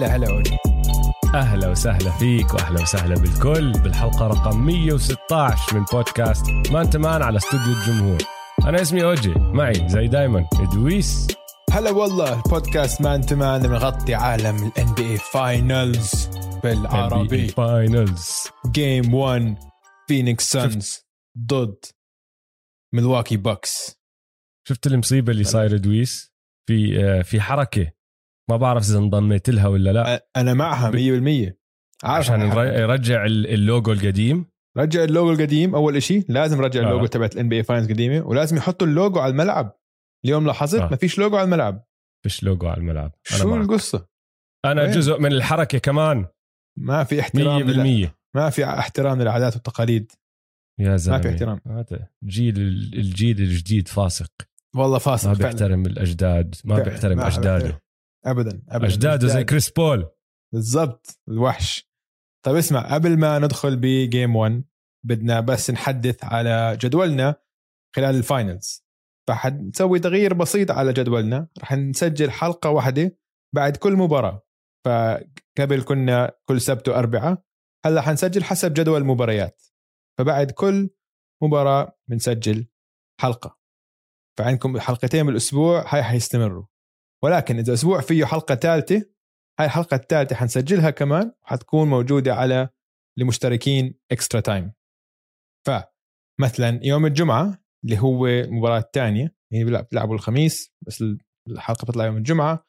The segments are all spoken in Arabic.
هلا هلا ولي أهلا وسهلا فيك وأهلا وسهلا بالكل بالحلقة رقم 116 من بودكاست man على استوديو الجمهور. أنا اسمي أوجي معي زي دايما دويس هلا والله البودكاست man-to-man بنغطي عالم ال NBA Finals بالعربي. Finals game 1 فينيكس سانز ضد ملواكي بوكس شفت المصيبة اللي صايرة دويس في آه، في حركة ما بعرف إذا انضميت لها ولا لا. أنا معها 100% عارف عشان يرجع ال- اللوجو القديم. رجع اللوجو القديم أول شيء لازم رجع آه. اللوجو تبعت ال NBA Finals القديمه ولازم يحطوا اللوجو على الملعب. اليوم لاحظت؟ آه. ما فيش لوجو على الملعب. فيش لوجو على الملعب. شو. القصة؟ أنا وين؟ جزء من الحركة كمان. ما في احترام لل- 100% ما في احترام للعادات والتقاليد. يا زلمه ما في احترام. هذا جيل الجيل الجديد فاسق. والله فاسق ما فعلاً. بيحترم الأجداد ما فعلاً. بيحترم أجداده. ابدا ابدا اجداده زي. كريس بول. بالضبط الوحش. طيب اسمع قبل ما ندخل ب game 1 بدنا بس نحدث على جدولنا خلال ال Finals فحنسوي تغيير بسيط على جدولنا. رح نسجل حلقة واحدة بعد كل مباراة. فقبل كنا كل سبت وأربعة هلأ حنسجل حسب جدول المباريات فبعد كل مباراة بنسجل حلقة. فعندكم حلقتين بالأسبوع هاي حيستمروا. ولكن إذا أسبوع فيه حلقة ثالثة هاي الحلقة الثالثة حنسجلها كمان وحتكون موجودة على المشتركين extra time فمثلا يوم الجمعة اللي هو المباراة الثانية يعني بيلعب- بيلعبوا الخميس بس الحلقة بتطلع يوم الجمعة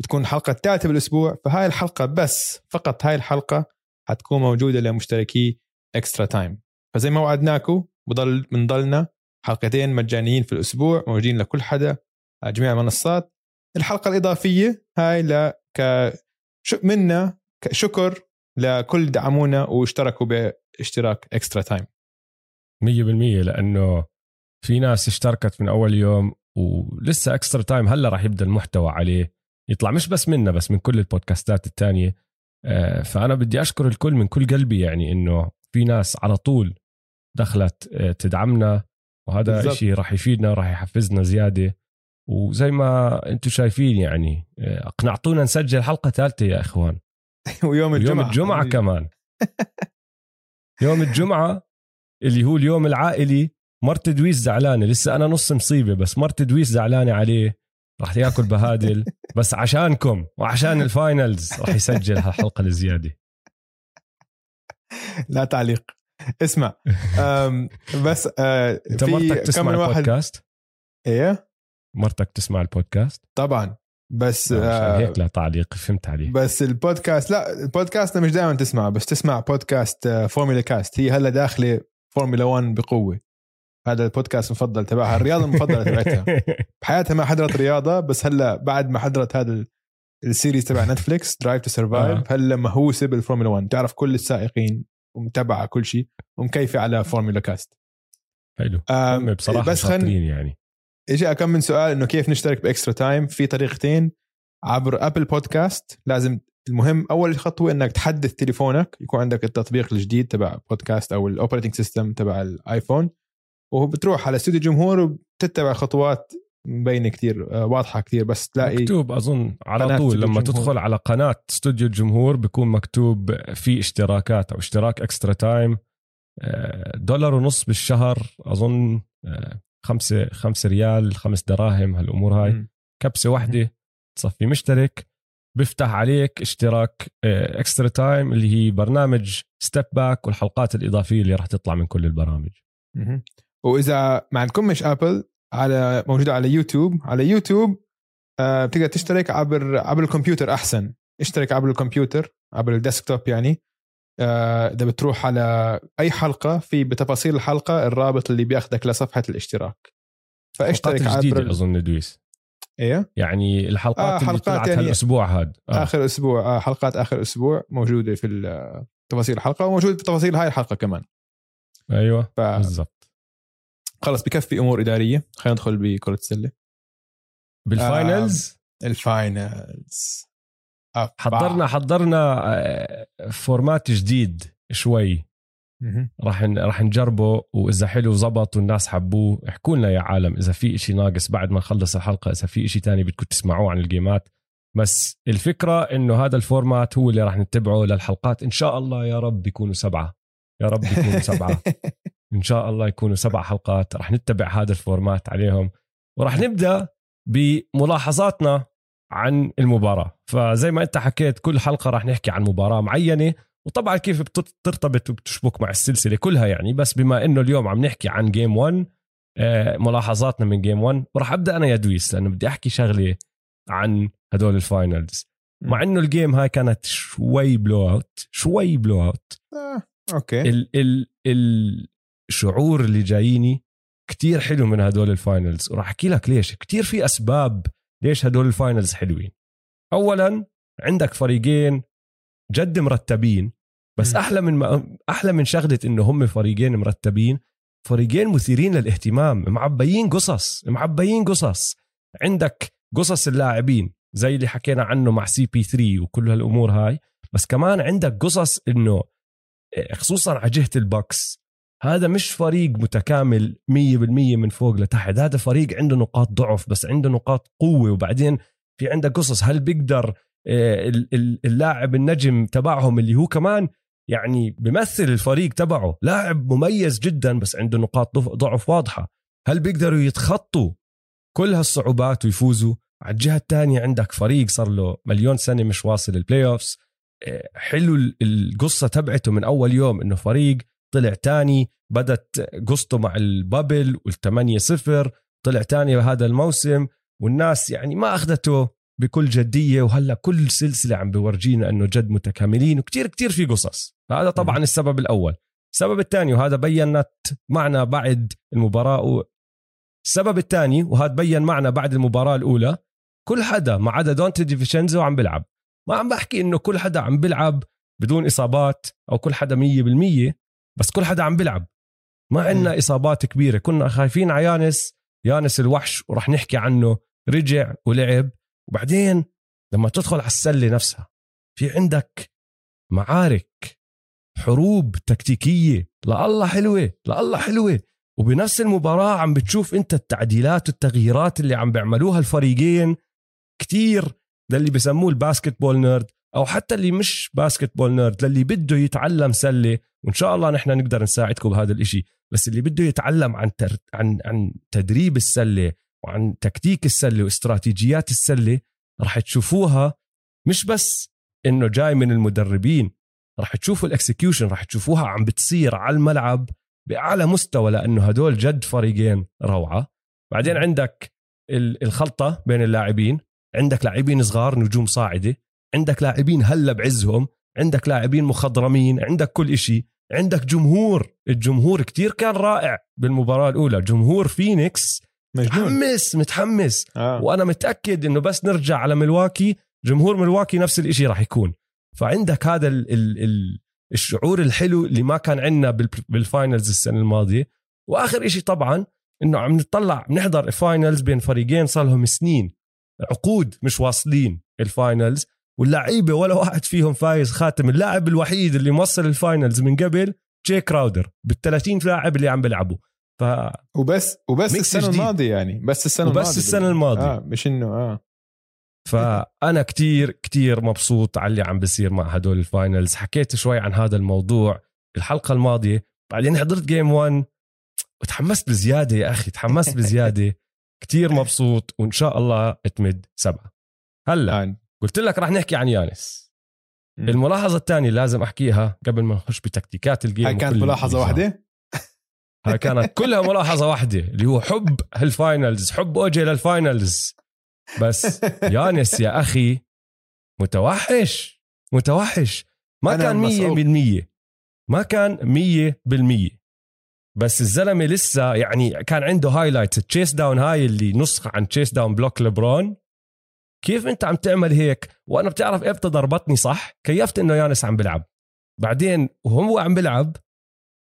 بتكون الحلقة الثالثة بالأسبوع فهاي الحلقة بس فقط هاي الحلقة حتكون موجودة لمشتركي extra time فزي ما وعدناكم بضل بنضلنا حلقتين مجانيين في الأسبوع موجودين لكل حدا على جميع المنصات. الحلقة الإضافية هاي ل ك منا شكر لكل دعمونا واشتركوا باشتراك extra time. 100% لأنه في ناس اشتركت من أول يوم ولسه extra time هلأ راح يبدأ المحتوى عليه يطلع مش بس منا بس من كل البودكاستات الثانية فأنا بدي أشكر الكل من كل قلبي يعني إنه في ناس على طول دخلت آه، تدعمنا وهذا. شيء راح يفيدنا راح يحفزنا زيادة. وزي ما أنتم شايفين يعني آه، اقنعتونا نسجل حلقة ثالثة يا إخوان. ويوم الجمعة. يوم الجمعة كمان. يوم الجمعة اللي هو اليوم العائلي مرت دويس زعلانة. لسه أنا نص مصيبة بس مرت دويس زعلانة عليه. راح يأكل بهادل. بس عشانكم وعشان ال Finals راح يسجل هالحلقة الزيادة. لا تعليق. اسمع بس آه، في مرتك تسمع البودكاست؟ إيه؟ مرتك تسمع البودكاست؟ طبعا. بس آه، هيك لا تعليق فهمت عليه. بس البودكاست لا البودكاست مش دائما تسمع بس تسمع بودكاست آه، فورمولا كاست. هي هلا داخلة فورمولا 1 بقوة. هذا البودكاست المفضل تبعها الرياضة المفضلة تبعتها. بحياتها ما حضرت رياضة بس هلا بعد ما حضرت هذا ال- ال series تبع نتفليكس Drive to Survive. هلا مهووسة بالفورمولا 1 تعرف كل السائقين ومتابعة كل شيء ومكيفة على فورمولا كاست. حلو. بصراحة بس خل- يعني. اجى كم من سؤال إنه كيف نشترك ب Extra Time؟ في طريقتين. عبر أبل بودكاست لازم المهم أول خطوة إنك تحدث تليفونك يكون عندك التطبيق الجديد تبع بودكاست أو ال operating system تبع الايفون وبتروح على استوديو جمهور وبتتبع خطوات مبينة كثير آه، واضحة كثير بس تلاقي مكتوب أظن على طول لما الجمهور. تدخل على قناة استوديو الجمهور بيكون مكتوب في اشتراكات أو اشتراك Extra Time آه، دولار ونص بالشهر أظن آه، خمسة خمسة ريال خمس دراهم هالأمور هاي. مم. كبسة واحدة بتصفي مشترك بيفتح عليك اشتراك آه، Extra Time اللي هي برنامج Step Back والحلقات الإضافية اللي راح تطلع من كل البرامج. مهم. وإذا ما عندكم مش ابل على موجودة على يوتيوب على يوتيوب آه بتقدر تشترك عبر عبر الكمبيوتر أحسن. اشترك عبر الكمبيوتر عبر ال desktop يعني. آه، إذا بتروح على أي حلقة في بتفاصيل الحلقة الرابط اللي بياخذك لصفحة الاشتراك. فاشترك عبر جديده أظن دويس. إيه؟ يعني الحلقات آه، اللي حلقات طلعت يعني هالأسبوع هذا آه. آخر أسبوع آه حلقات آخر أسبوع موجودة في ال- تفاصيل الحلقة وموجودة في تفاصيل هاي الحلقة كمان. أيوه ف بالضبط. خلص بكفي أمور إدارية. خلينا ندخل بكرة السلة. بال finals ال finals حضرنا حضرنا آه، format جديد شوي. راح راح نجربه وإذا حلو زبط والناس حبوه احكوا لنا يا عالم إذا في إشي ناقص بعد ما نخلص الحلقة إذا في إشي تاني بدكم تسمعوه عن ال game ات. بس الفكرة إنه هذا ال format هو اللي راح نتبعه للحلقات. إن شاء الله يا رب يكونوا سبعة. يا رب يكونوا سبعة. إن شاء الله يكونوا سبع حلقات. راح نتبع هذا ال format عليهم. وراح نبدأ بملاحظاتنا. عن المباراة. فزي ما انت حكيت كل حلقة راح نحكي عن مباراة معينة وطبعا كيف بترتبط وبتشبك مع السلسلة كلها يعني. بس بما إنه اليوم عم نحكي عن game 1 آه، ملاحظاتنا من game 1 وراح أبدأ أنا يا دويس لأنه بدي أحكي شغلة عن هدول ال finals مع إنه ال game هاي كانت شوي blowout شوي blowout آه، okay. ال ال الشعور اللي جاييني كتير حلو من هدول ال finals وراح أحكي لك ليش. كتير في أسباب ليش هدول ال finals حلوين؟ اولا عندك فريقين جد مرتبين بس أحلى من ما أحلى من شغلة إنه هم فريقين مرتبين فريقين مثيرين للاهتمام معبيين قصص معبيين قصص. عندك قصص اللاعبين زي اللي حكينا عنه مع CP3 وكل هالأمور هاي بس كمان عندك قصص إنه خصوصا على جهة ال Bucks. هذا مش فريق متكامل 100% من فوق لتحت. هذا فريق عنده نقاط ضعف بس عنده نقاط قوة. وبعدين في عندك قصص. هل بيقدر آه، اللاعب النجم تبعهم اللي هو كمان يعني بمثل الفريق تبعه. لاعب مميز جدا بس عنده نقاط ضعف واضحة. هل بيقدروا يتخطوا كل هالصعوبات ويفوزوا؟ على الجهة الثانية عندك فريق صار له مليون سنة مش واصل ال playoffs آه، حلو القصة تبعته من أول يوم إنه فريق طلع تاني بدت قصته مع ال bubble والثمانية صفر طلع تاني بهذا الموسم والناس يعني ما أخذته بكل جدية وهلأ كل سلسلة عم بورجينا أنه جد متكاملين وكتير كتير في قصص. هذا طبعا السبب الأول. السبب الثاني وهذا بينت معنا بعد المباراة السبب الثاني وهذا بين معنا بعد المباراة الأولى كل حدا ما عدا دونتي ديفينشنزو عم بيلعب. ما عم بحكي إنه كل حدا عم بيلعب بدون إصابات أو كل حدا 100% بس كل حدا عم بيلعب. ما عندنا إصابات كبيرة. كنا خايفين على يانس. يانس الوحش وراح نحكي عنه. رجع ولعب. وبعدين لما تدخل على السلة نفسها في عندك معارك حروب تكتيكية. الله حلوة الله حلوة. وبنفس المباراة عم بتشوف أنت التعديلات والتغييرات اللي عم بيعملوها الفريقين كتير. للي بسموه ال basketball nerd. أو حتى اللي مش basketball nerd للي بده يتعلم سلة وإن شاء الله نحن نقدر نساعدكم بهذا الإشي. بس اللي بده يتعلم عن تر... عن عن تدريب السلة وعن تكتيك السلة واستراتيجيات السلة راح تشوفوها مش بس إنه جاي من المدربين راح تشوفوا ال execution راح تشوفوها عم بتصير على الملعب بأعلى مستوى لأنه هدول جد فريقين روعة. بعدين عندك الخلطة بين اللاعبين. عندك لاعبين صغار نجوم صاعدة. عندك لاعبين هلا بعزهم عندك لاعبين مخضرمين عندك كل إشي. عندك جمهور الجمهور كتير كان رائع بالمباراة الأولى. جمهور فينيكس مجنون. متحمس متحمس. آه. وأنا متأكد إنه بس نرجع على ملواكي جمهور ملواكي نفس الإشي راح يكون. فعندك هذا ال ال ال الشعور الحلو اللي ما كان عندنا بال finals السنة الماضية. وآخر إشي طبعا إنه عم نطلع بنحضر ال finals بين فريقين صار لهم سنين. عقود مش واصلين ال finals واللعيبة ولا واحد فيهم فايز خاتم اللاعب الوحيد اللي موصل ال finals من قبل جي كراودر بال 30 لاعب اللي عم بيلعبوا. ف وبس وبس السنة. الماضية يعني بس السنة وبس الماضية السنة الماضية. آه مش إنه آه. فأنا كتير كتير مبسوط على اللي عم بيصير مع هدول ال finals. حكيت شوي عن هذا الموضوع الحلقة الماضية بعدين حضرت game 1 وتحمست بزيادة يا أخي تحمست بزيادة. كتير مبسوط وإن شاء الله اتمد سبعة. هلا. قلت لك رح نحكي عن يانس. م. الملاحظة الثانية لازم أحكيها قبل ما نخش بتكتيكات ال game هاي كانت ملاحظة واحدة؟ هاي كانت كلها ملاحظة واحدة اللي هو حب ال finals حب OG لل finals. بس يانس يا أخي متوحش متوحش. ما كان مية بالمية ما كان مية بالمية. بس الزلمة لسه يعني كان عنده highlights chase down هاي اللي نسخة عن chase down block لبرون. كيف انت عم تعمل هيك؟ وأنا بتعرف إمتى ضربتني صح؟ كيفت إنه يانس عم بيلعب. بعدين وهو عم بيلعب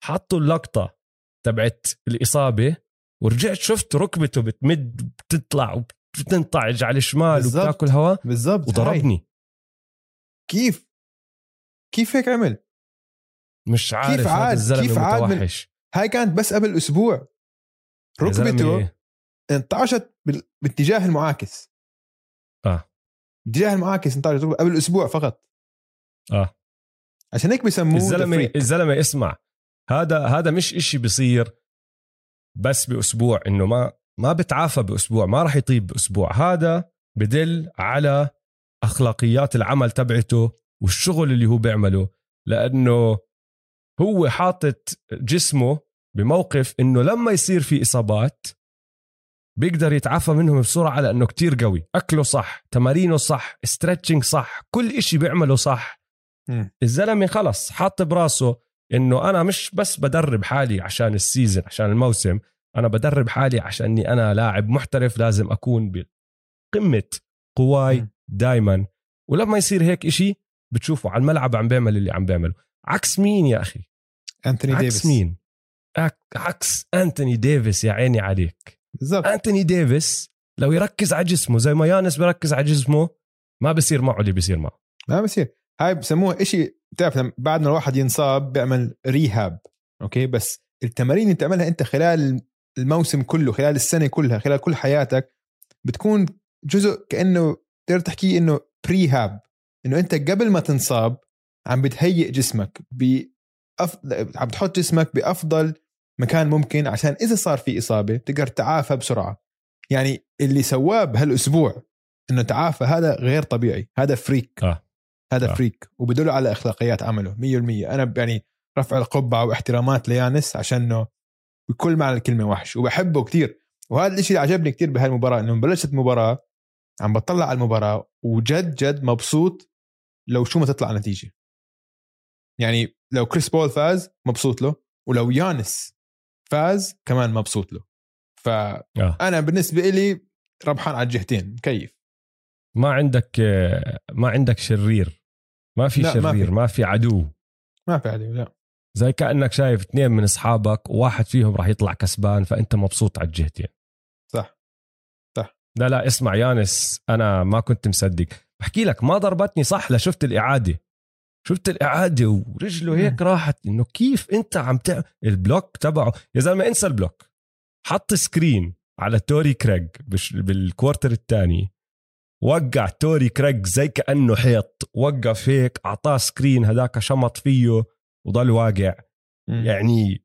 حطوا اللقطة تبعت الإصابة ورجعت شفت ركبته بتمد بتطلع وبتنطعج على الشمال وبتاكل هواء بالضبط وضربني. كيف؟ كيف هيك عمل؟ مش عارف كيف عاد- كيف عاد من- هاي كانت بس قبل أسبوع. ركبته زلمة، انتعشت بال- باتجاه المعاكس. آه. باتجاه المعاكس ركبته قبل أسبوع فقط. آه. عشان هيك بسموه الزلمه الزلمة اسمع هذا هذا مش إشي بيصير بس بأسبوع إنه ما ما بتعافى بأسبوع ما راح يطيب بأسبوع. هذا بدل على أخلاقيات العمل تبعته والشغل اللي هو بيعمله لأنه هو حاطط جسمه بموقف إنه لما يصير في إصابات بيقدر يتعافى منهم بسرعة لأنه كتير قوي. أكله صح تمارينه صح stretching صح كل إشي بيعمله صح. الزلمة خلص حاط براسه إنه أنا مش بس بدرب حالي عشان ال season عشان الموسم أنا بدرب حالي عشاني أنا لاعب محترف لازم أكون بقمة قواي مم. دائما ولما يصير هيك إشي بتشوفه على الملعب عم بيعمل اللي عم بيعمله. عكس مين يا أخي؟ أنتوني عكس ديفيس. مين؟ عك- عكس أنتوني ديفيس يا عيني عليك. بالضبط. أنتوني ديفيس لو يركز على جسمه زي ما يانس بيركز على جسمه ما بصير معه اللي بيصير معه. ما بصير هاي بسموها إشي بتعرف بعد ما الواحد ينصاب بيعمل rehab أوكي؟ بس التمارين اللي بتعملها أنت خلال الموسم كله خلال السنة كلها خلال كل حياتك بتكون جزء كأنه تقدر تحكيه إنه prehab إنه أنت قبل ما تنصاب عم بتهيئ جسمك بأف... عم بتحط جسمك بأفضل مكان ممكن عشان إذا صار في إصابة تقدر تعافى بسرعة. يعني اللي سواه بهالأسبوع إنه تعافى هذا غير طبيعي. هذا freak آه. هذا آه. freak وبدل على أخلاقيات عمله 100% أنا يعني رفع القبعة واحترامات ليانس عشانه بكل معنى الكلمة وحش وبحبه كثير وهذا الشيء اللي عجبني كثير بهالمباراة إنه بلشت المباراه عم بطلع على المباراة وجد جد مبسوط لو شو ما تطلع النتيجه يعني لو كريس بول فاز مبسوط له ولو يانس فاز كمان مبسوط له. فانا آه. بالنسبة لي ربحان على الجهتين كيف ما عندك ما عندك شرير. ما في ما شرير في. ما في عدو. ما في عليه لا. زي كأنك شايف اثنين من أصحابك وواحد فيهم راح يطلع كسبان فأنت مبسوط على الجهتين. صح. لا لا اسمع يانس أنا ما كنت مصدق. بحكي لك ما ضربتني صح لشفت الإعادة. شفت الإعادة ورجله هيك راحت إنه كيف أنت عم تعمل ال block تبعه يا زلمة إنسى ال block. حط screen على توري كريج بش- بال quarter الثاني وقع توري كريج زي كأنه حيط. وقف هيك أعطاه screen هذاك شمط فيه وضل واقع. مم. يعني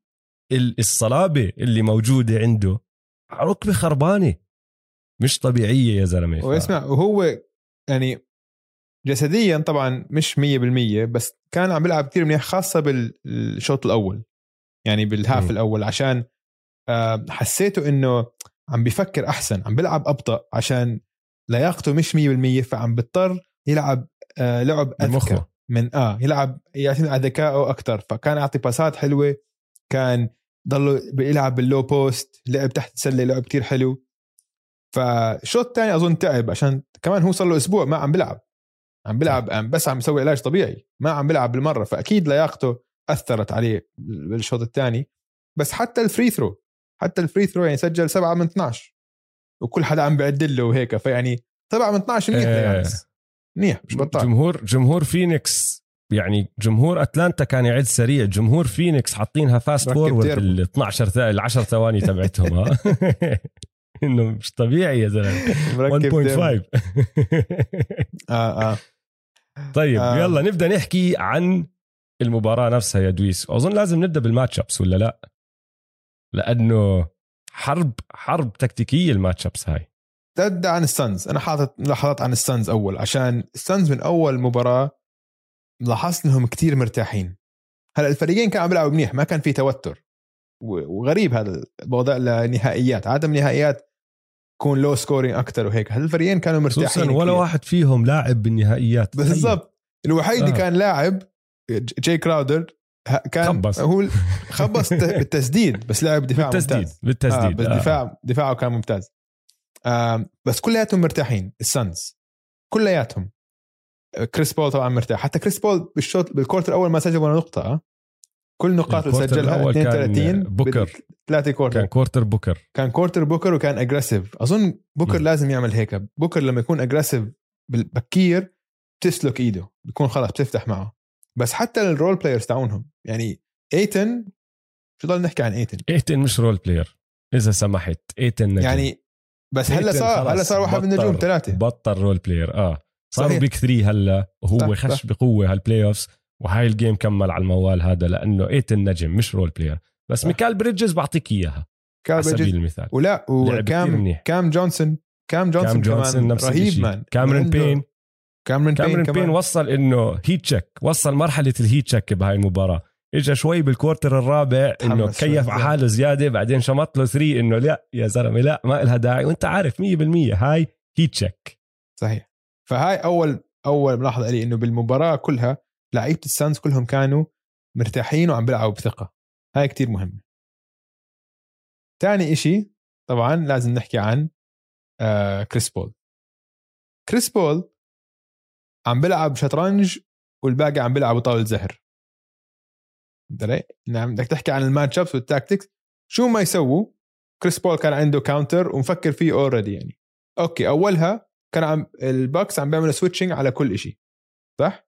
ال- الصلابة اللي موجودة عنده ركبة خربانة. مش طبيعية يا زلمة. واسمع وهو يعني جسديا طبعا مش 100% بس كان عم بيلعب كثير منيح خاصة بالشوط الأول يعني بالهاف مم. الأول عشان آه، حسيته إنه عم بيفكر أحسن عم بيلعب أبطأ عشان لياقته مش 100% فعم بيضطر يلعب آه، لعب أذكى من آه يلعب يعتمد على ذكائه أكثر فكان يعطي باسات حلوة كان ضله بيلعب بال low post لعب تحت السلة لعب كتير حلو. فالشوط الثاني أظن تعب عشان كمان هو صار له أسبوع ما عم بيلعب. عم بيلعب عم بس عم يسوي علاج طبيعي ما عم بيلعب بالمرة فأكيد لياقته أثرت عليه بالشوط الثاني. بس حتى ال free throw حتى ال free throw يعني سجل 7 من 12 وكل حدا عم بيعدل له وهيك فيعني 7 من 12 منيح آه. منيح مش بطال. جمهور جمهور فينيكس يعني جمهور أتلانتا كان يعد سريع. جمهور فينيكس حاطينها fast forward. ال 12 ثا- ال 10 ثواني تبعتهم ها؟ إنه مش طبيعي يا زلمة. مركب تيربو. 1.5 آه آه. طيب آه. يلا نبدأ نحكي عن المباراة نفسها يا دويس. أظن لازم نبدأ بال matchups ولا لا؟ لأنه حرب حرب تكتيكية ال matchups هاي. تبدأ عن السانز أنا حاطط ملاحظات عن السانز أول. عشان السانز من أول مباراة لاحظت إنهم كتير مرتاحين. هلأ الفريقين كانوا عم بيلعبوا منيح ما كان في توتر. وغريب هذا الموضوع لنهائيات. عاده النهائيات تكون low scoring أكثر وهيك هل الفريقين كانوا مرتاحين ولا كتير. واحد فيهم لاعب بالنهائيات. بالضبط الوحيد اللي آه. كان لاعب جاي كراودر كان خبص. هو خبص بالتسديد بس لعب دفاع بالتسديد ممتاز بالتسديد آه بس آه. دفاع دفاعه كان ممتاز آه بس كلياتهم مرتاحين السانز كلياتهم آه، كريس بول طبعا مرتاح حتى كريس بول بالشوط بال quarter الأول ما سجل ولا نقطة. كل نقاط اللي سجلها الأول كان 32 بوكر. ثلاثة quarter. كان quarter بوكر. كان quarter بوكر وكان aggressive أظن بوكر مم. لازم يعمل هيك. بوكر لما يكون aggressive بالبكير بتسلك إيده. بيكون خلاص بتفتح معه. بس حتى ال role players تاعونهم. يعني ايتن شو ضل نحكي عن ايتن ايتن مش role player إذا سمحت. ايتن نجم. يعني بس هلأ صار هلأ صار واحد من النجوم ثلاثة. بطل role player آه. صاروا big three هلأ. وهو صح خش صح. بقوة هال playoffs وهاي ال game كمل على الموال هذا لأنه ايتن نجم مش role player بس. ميكال بريدجز بعطيك إياها. على سبيل المثال. ولا وكام كام جونسون. كام جونسون, كام جونسون كمان نفس رهيب man كاميرون بين. كاميرون بين, كاميرون بين وصل إنه heat check وصل مرحلة ال heat check بهاي المباراة. اجى شوي بال quarter الرابع إنه كيف على حاله زيادة. بعدين شمط له 3 إنه لا يا زلمة لا ما لها داعي. وأنت عارف 100% هاي heat check صحيح. فهاي أول أول ملاحظة لي إنه بالمباراة كلها لعيبة السانز كلهم كانوا مرتاحين وعم بيلعبوا بثقة. هاي كتير مهمة. تاني إشي طبعا لازم نحكي عن آه كريس بول. كريس بول عم بيلعب شطرنج والباقي عم بيلعبوا طاولة زهر. نعم بدك تحكي عن ال match-ups وال tactics. شو ما يسووا كريس بول كان عنده counter ومفكر فيه already يعني. okay أولها كان عم الباكس عم بيعملوا switching على كل شيء صح؟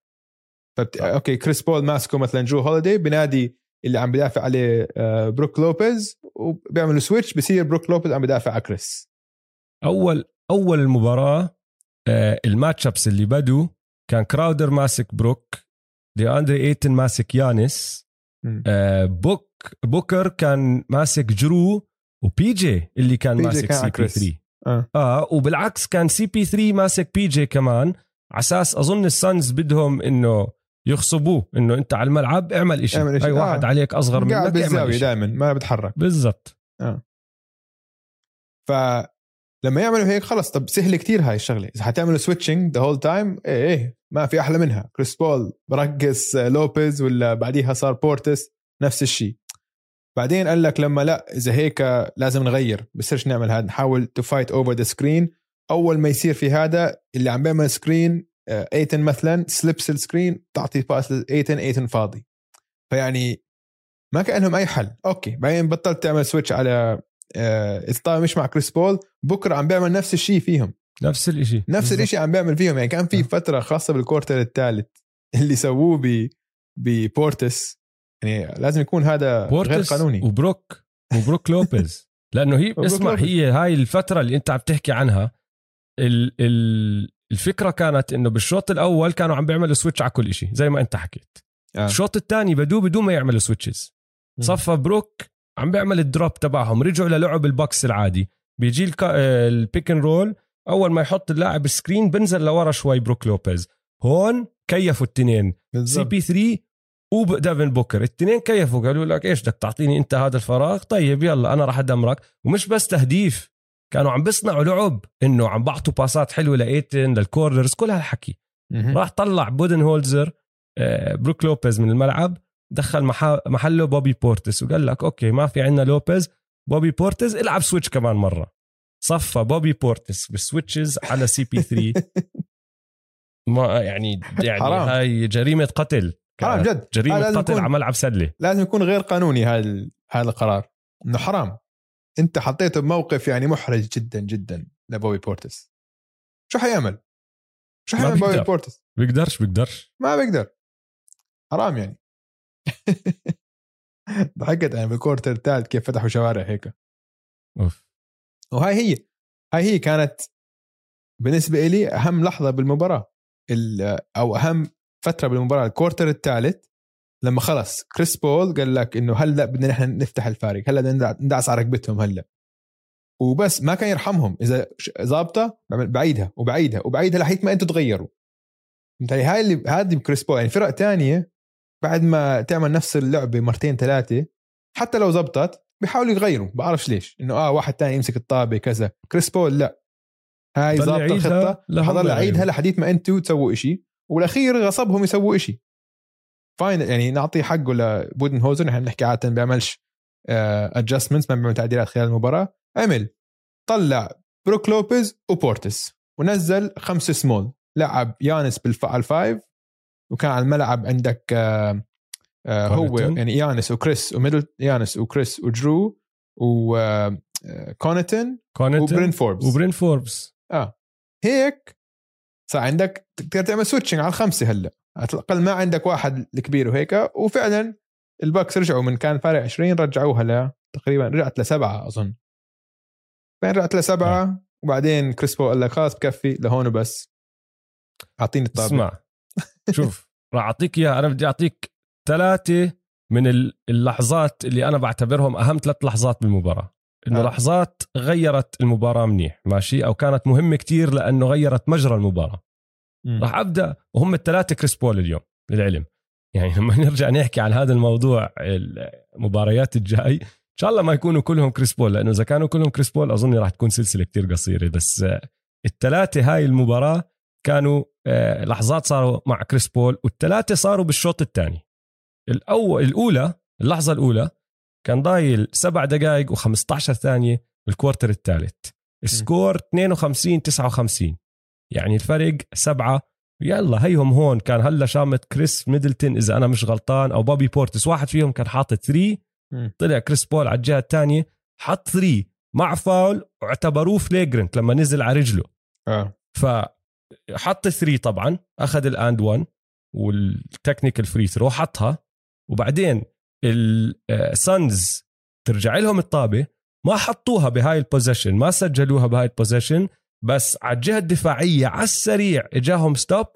فبت... okay كريس بول ماسكه مثلا جرو هوليدي بنادي اللي عم بدافع عليه آه، بروك لوبيز وبيعملوا switch بصير بروك لوبيز عم بدافع على كريس. أول أول المباراة آه، ال match-ups اللي بدوا كان كراودر ماسك بروك دي اندري إيتن ماسك يانس آه بوك بوكر كان ماسك جرو وبي جي اللي كان ماسك سي بي 3 آه. آه وبالعكس كان سي بي 3 ماسك بي جي كمان. على أساس أظن السانز بدهم إنه يغصبوه إنه أنت على الملعب اعمل شيء أي آه. واحد عليك أصغر منك قاعد بالزاوية دائما ما بتحرك. بالضبط. آه. فلما يعملوا هيك خلص طب سهل كتير هاي الشغلة. إذا حتعملوا switching the whole time إيه إيه ما في أحلى منها. كريس بول برقص لوبيز ولا بعديها صار بورتس نفس الشيء بعدين قال لك لما لا إذا هيك لازم نغير. بصيرش نعمل هذا نحاول to fight over the screen أول ما يصير في هذا اللي عم بيعمل screen ايتن مثلا slips ال screen تعطي pass ايتن ايتن فاضي. فيعني ما كان لهم أي حل. okay بعدين بطلت تعمل switch على إذا مش مع كريس بول بوكر عم بيعمل نفس الشيء فيهم. نفس الشيء نفس الشيء عم بيعمل فيهم. يعني كان في فترة خاصة بال quarter الثالث اللي سووه ب ببورتس يعني لازم يكون هذا غير قانوني. وبروك وبروك لوبيز لأنه هي اسمع هي هاي الفترة اللي أنت عم تحكي عنها ال ال الفكرة كانت إنه بالشوط الأول كانوا عم بيعملوا switch على كل شيء زي ما أنت حكيت. آه. الشوط الثاني بدو بدون ما يعملوا switches صفى بروك عم بيعمل ال drop تبعهم رجعوا للعب الباكس العادي. بيجي ال pick and roll أول ما يحط اللاعب screen بنزل لورا شوي بروك لوبيز. هون كيفوا التنين. سي بي 3 وديفن بوكر. الاثنين كيفوا قالوا لك إيش بدك تعطيني أنت هذا الفراغ؟ طيب يلا أنا راح أدمرك. ومش بس تهديف. كانوا عم بيصنعوا لعب إنه عم بعطوا باسات حلوة لإيتن لل corners كل هالحكي. راح طلع بودن هولزر آه، بروك لوبيز من الملعب دخل محله بوبي بورتس وقال لك okay ما في عندنا لوبيز بوبي بورتس إلعب switch كمان مرة. صفى بوبي بورتس بال switches على سي بي 3 ما يعني يعني حرام. هاي جريمة قتل. حرام جد. جريمة قتل على ملعب سلة. لازم يكون غير قانوني هذا هذا القرار. إنه حرام. انت حطيته بموقف يعني محرج جدا جدا لبوبي بورتس. شو حيعمل؟ شو حيعمل بوبي بورتس؟ بيقدرش بيقدرش. ما بيقدر. حرام يعني. ضحكت يعني بال quarter الثالث كيف فتحوا شوارع هيك. أوف. وهاي هي هاي هي كانت بالنسبة لي أهم لحظة بالمباراة. أو أهم فترة بالمباراة. ال quarter الثالث لما خلص كريس بول قال لك إنه هلأ بدنا نحن نفتح الفارق هلأ بدنا ندعس على ركبتهم هلأ. وبس ما كان يرحمهم. إذا ظابطة بعيدها وبعيدها وبعيدها لحيت ما أنتم تغيروا. فهمت هاي اللي هذه كريس بول. يعني فرق تانية بعد ما تعمل نفس اللعبة مرتين ثلاثة حتى لو زبطت بيحاولوا يغيروا بعرفش ليش. إنه آه واحد تاني يمسك الطابة كذا. كريس بول لأ. هاي ظابطة الخطه حضل عيدها لحديت ما أنتم تسووا إشي والأخير غصبهم يسووا إشي. fine يعني نعطي حقه لبودن هولزر نحن بنحكي عادة ما بيعملش adjustments آه، ما بيعمل تعديلات خلال المباراة. عمل طلع بروك لوبيز وبورتس ونزل خمسه سمول. لعب يانس بال five وكان على الملعب عندك آه آه هو يعني يانس وكريس وميدل يانس وكريس وجرو وكونتن كونتن وبرين فوربس. وبرين فوربس. آه. هيك صار عندك تقدر تعمل switching على الخمسة هلأ. على الأقل ما عندك واحد الكبير وهيك. وفعلا الباكس رجعوا من كان فارق 20 رجعوها ل تقريبا رجعت لسبعة أظن. بعدين رجعت لسبعة آه. وبعدين كريس بول قال لك خلاص بكفي لهون وبس أعطيني الطابة اسمع شوف راح أعطيك إياها. أنا بدي أعطيك ثلاثة من اللحظات اللي أنا بعتبرهم أهم ثلاث لحظات بالمباراة. إنه آه. لحظات غيرت المباراة منيح ماشي؟ أو كانت مهمة كتير لأنه غيرت مجرى المباراة. راح أبدأ وهم الثلاثة كريس بول اليوم للعلم. يعني لما نرجع نحكي عن هذا الموضوع المباريات الجاي إن شاء الله ما يكونوا كلهم كريس بول لأنه إذا كانوا كلهم كريس بول أظن راح تكون سلسلة كتير قصيرة. بس الثلاثة هاي المباراة كانوا آه، لحظات صاروا مع كريس بول والثلاثة صاروا بالشوط الثاني. الأول الأولى اللحظة الأولى كان ضايل سبع دقائق و15 ثانية بالكوارتر الثالث. السكور 52 59 يعني الفرق سبعة. يلا هيهم هون. كان هلا شامت كريس ميدلتون إذا أنا مش غلطان أو بوبي بورتس. واحد فيهم كان حاطط 3 طلع كريس بول على الجهة الثانية حط 3 مع فاول واعتبروه flagrant لما نزل على رجله. آه. فحط 3 طبعا. أخذ ال and 1 وال technical free throw حطها. وبعدين السانز ترجع لهم الطابة. ما حطوها بهاي ال possession ما سجلوها بهاي ال possession بس على الجهة الدفاعية على السريع إجاهم stop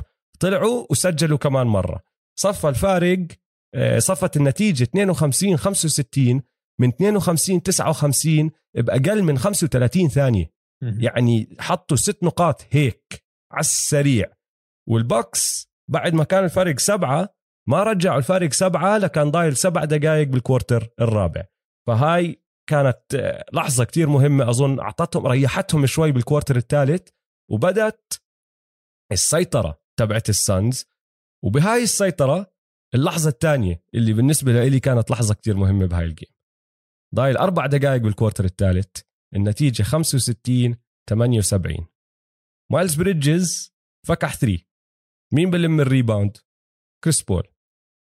طلعوا وسجلوا كمان مرة. صفى الفارق آه، صفت النتيجة 52 65 من 52 59 بأقل من 35 ثانية. يعني حطوا ست نقاط هيك على السريع. والبوكس بعد ما كان الفرق سبعة ما رجعوا الفارق سبعة لكان ضايل سبع دقائق بال quarter الرابع. فهاي كانت آه، لحظة كتير مهمة. أظن أعطتهم ريحتهم شوي بال quarter الثالث وبدت السيطرة تبعت ال Suns. وبهاي السيطرة اللحظة الثانية اللي بالنسبة لي كانت لحظة كتير مهمة بهاي ال game. ضايل أربع دقائق بال quarter الثالث النتيجة 65 78 مايلز بريدجز فكح 3 مين بلم ال rebound؟ كريس بول.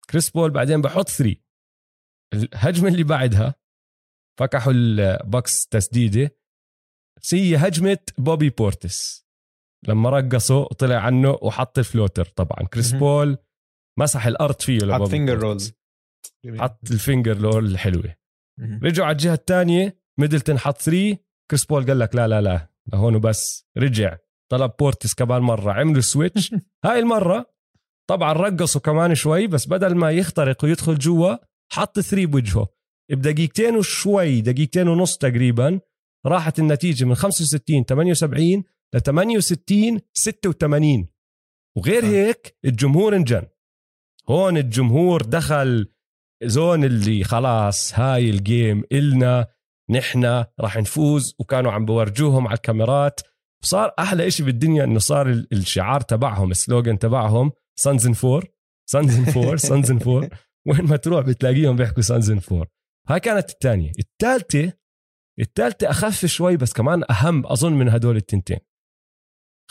كريس بول بعدين بحط 3 الهجمة اللي بعدها فكحوا البوكس تسديدة. هي هجمة بوبي بورتيس. لما رقصوا وطلع عنه وحط ال floater طبعا. كريس بول مسح الأرض فيه حط finger rolls حط ال finger roll الحلوه رجعوا على الجهة الثانية. ميدلتون حط 3 كريس بول قال لك لا لا لا لهون وبس. رجع. طلب بورتيس كمان مرة. عملوا switch هاي المرة طبعا رقصوا كمان شوي بس بدل ما يخترق ويدخل جوا حط three بوجهه. بدقيقتين وشوي دقيقتين ونص تقريبا راحت النتيجة من 65 78 ل 68 86 وغير آه. هيك الجمهور انجن. هون الجمهور دخل zone اللي خلاص هاي ال game إلنا نحن راح نفوز وكانوا عم بورجوهم على الكاميرات. صار أحلى إشي بالدنيا إنه صار الشعار تبعهم ال slogan تبعهم Suns in four Suns in four Suns in four وين ما تروح بتلاقيهم بيحكوا Suns in four هاي كانت الثانية الثالثه الثالثه أخف شوي بس كمان أهم أظن من هدول التنتين.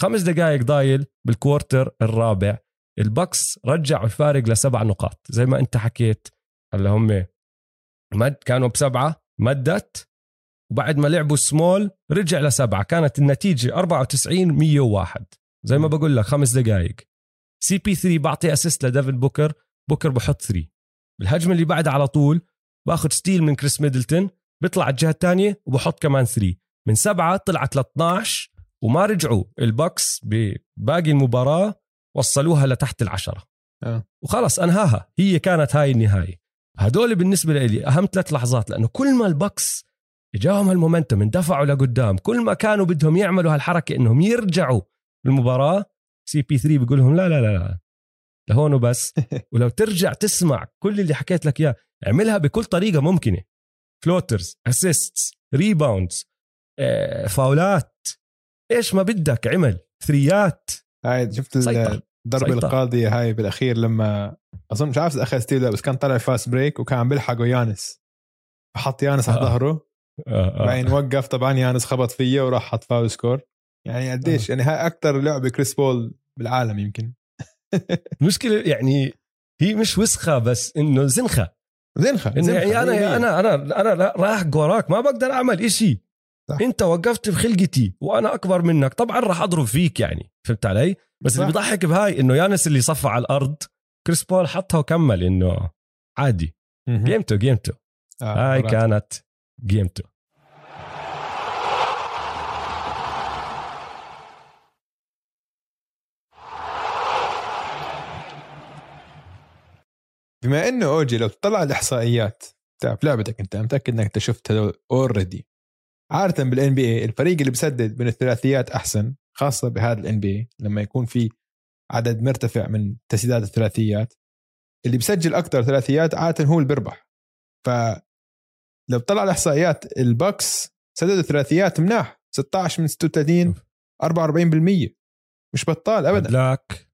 خمس دقائق ضايل بال quarter الرابع. البكس رجعوا الفارق لسبع نقاط. زي ما أنت حكيت هلا هم مد كانوا بسبعة مدت وبعد ما لعبوا سمول رجع لسبعة. كانت النتيجة 94 101 زي ما بقول لك خمس دقائق CP3 بعطي assist لديفن بوكر. بوكر بحط 3 بالهجمة اللي بعدها على طول باخذ steal من كريس ميدلتون بيطلع على الجهة الثانية وبحط كمان 3 من سبعة طلعت ل 12 وما رجعوا. البوكس بباقي المباراة وصلوها لتحت العشرة. أه. وخلص أنهاها. هي كانت هاي النهاية. هدول بالنسبة لي أهم ثلاث لحظات لأنه كل ما البوكس إجاهم هال momentum اندفعوا لقدام كل ما كانوا بدهم يعملوا هالحركة إنهم يرجعوا المباراه CP3 بيقول لهم لا لا لا لا. لهون وبس. ولو ترجع تسمع كل اللي حكيت لك إياه اعملها بكل طريقة ممكنة. floaters assists rebounds فاولات. إيش ما بدك عمل. three ات. هاي شفت الضربة القاضية هاي بالأخير لما اظن مش عارف أخذ steal بس كان طلع fast break وكان عم بيلحقه يانس. فحط يانس على آه. ظهره. آه آه. بعدين وقف طبعا يانس خبط فيه وراح حط foul score يعني قديش آه. يعني هاي أكثر لعبة كريس بول بالعالم يمكن. المشكلة يعني هي مش وسخة بس إنه زنخة. زنخة, إنه يعني أنا أنا أنا أنا رايح وراك ما بقدر أعمل إشي. صح. أنت وقفت بخلقتي وأنا أكبر منك. طبعا راح أضرب فيك يعني فهمت علي؟ بس صح. اللي بضحك بهاي إنه يانس اللي صفى على الأرض كريس بول حطها وكمل إنه عادي. جيمته جيمته آه، هاي. كانت جيمته بما إنه OG لو تطلع الإحصائيات تعرف لعبتك أنت متأكد إنك أنت شفت هذول already عادة بال NBA الفريق اللي بسدد من الثلاثيات أحسن خاصة بهذا ال NBA لما يكون في عدد مرتفع من تسديدات الثلاثيات. اللي بسجل أكثر ثلاثيات عادة هو اللي بيربح ف لو طلع الإحصائيات البكس سددوا ثلاثيات مناح 16 من 36 44% مش بطال ابدا. هدلاك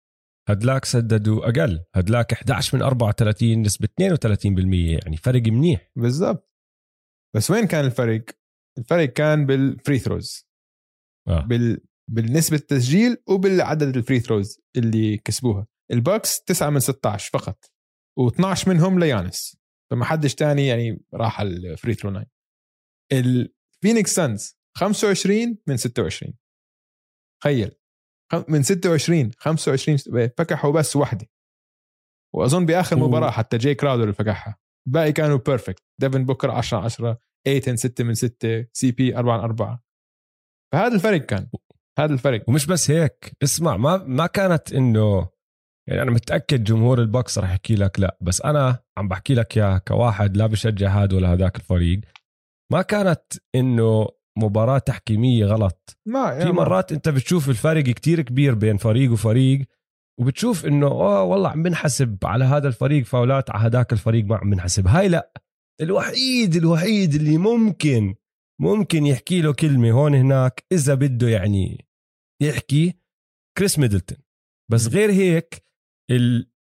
هدلاك سددوا أقل. هدلاك 11 من 34 نسبة 32% يعني فرق منيح. بالضبط. بس وين كان الفرق؟ الفرق كان بال free throws آه. بال بالنسبة التسجيل وبالعدد ال free throws اللي كسبوها. البوكس 9 من 16 فقط. و12 منهم ليانس. فما حدش تاني يعني راح ال free throw line ال Phoenix Suns 25 من 26 تخيل. من 26 25 فكحوا بس واحدة وأظن بآخر مباراة حتى جاي كراودر اللي فكحها. الباقي كانوا perfect ديفن بوكر 10 10 إيتن 6 من 6 CP 4 من 4 فهذا الفرق كان. هذا الفرق. ومش بس هيك. اسمع ما ما كانت انه يعني أنا متأكد جمهور البوكس راح يحكي لك لا بس أنا عم بحكي لك يا كواحد لا بشجع هذا ولا هذاك الفريق. ما كانت إنه مباراة تحكيمية غلط. ما في مرات أنت بتشوف الفرق كتير كبير بين فريق وفريق وبتشوف إنه آه والله عم بنحسب على هذا الفريق فاولات على هذاك الفريق ما عم بنحسب. هاي لا. الوحيد الوحيد اللي ممكن ممكن يحكي له كلمة هون هناك إذا بده يعني يحكي كريس ميدلتون. بس. غير هيك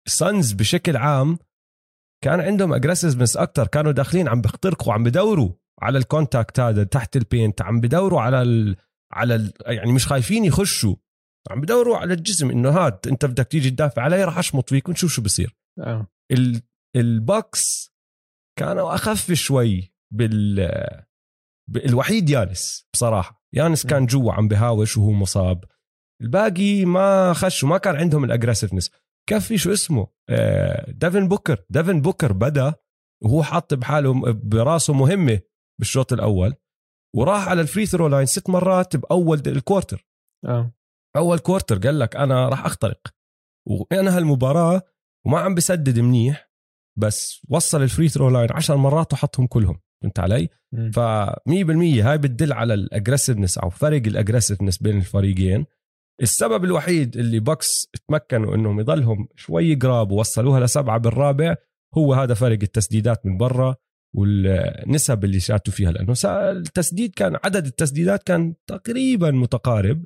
ال Suns بشكل عام كان عندهم aggressiveness أكثر كانوا داخلين عم بيخترقوا عم بدوروا. على ال contact هذا تحت ال paint عم بدوروا على ال... على ال... يعني مش خايفين يخشوا عم بدوروا على الجسم إنه هاد أنت بدك تيجي تدافع علي راح أشمط فيك ونشوف شو بصير. آه. ال... البكس كانوا أخف شوي بال الوحيد يانس بصراحة. يانس كان. جوا عم بهاوش وهو مصاب. الباقي ما خشوا ما كان عندهم ال aggressiveness كفي شو اسمه؟ آه، ديفن بوكر. ديفن بوكر بدأ وهو حاط بحاله براسه مهمة. بالشوط الأول وراح على ال free throw line ست مرات بأول ال quarter آه. أول quarter قال لك أنا راح أخترق. وانهى المباراه وما عم بسدد منيح بس وصل ال free throw line 10 مرات وحطهم كلهم. فهمت علي؟ ف 100% هاي بتدل على ال aggressiveness أو فرق ال aggressiveness بين الفريقين. السبب الوحيد اللي بوكس تمكنوا إنهم يضلهم شوي قراب ووصلوها لسبعة بالرابع هو هذا فرق التسديدات من برا. والنسب اللي شاتوا فيها لأنه التسديد كان عدد التسديدات كان تقريبا متقارب.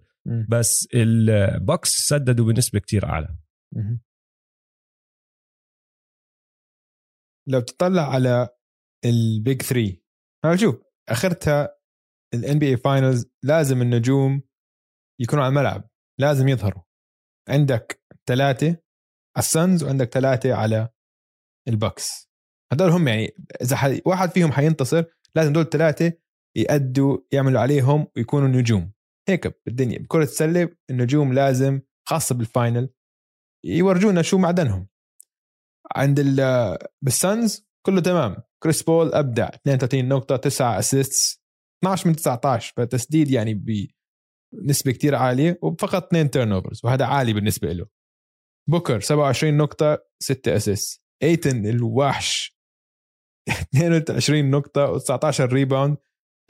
بس البوكس سددوا بنسبة كتير أعلى. لو تطلع على ال big 3 أنا شوف أخرتها ال NBA finals لازم النجوم يكونوا على الملعب لازم يظهروا عندك ثلاثة على السنز وعندك ثلاثة على البكس هدول هم يعني إذا ح... واحد فيهم حينتصر لازم دول الثلاثه يأدوا يعملوا عليهم ويكونوا نجوم. هيك بالدنيا بكرة السلة النجوم لازم خاصة بال final يورجونا شو معدنهم. عند ال بالسانز كله تمام. كريس بول أبدع 32 نقطة 9 assists 12 من 19 فتسديد يعني بنسبة كتير عالية وفقط 2 turnovers وهذا عالي بالنسبة له. بوكر 27 نقطة 6 assist ايتن الوحش. 22 نقطة و19 rebound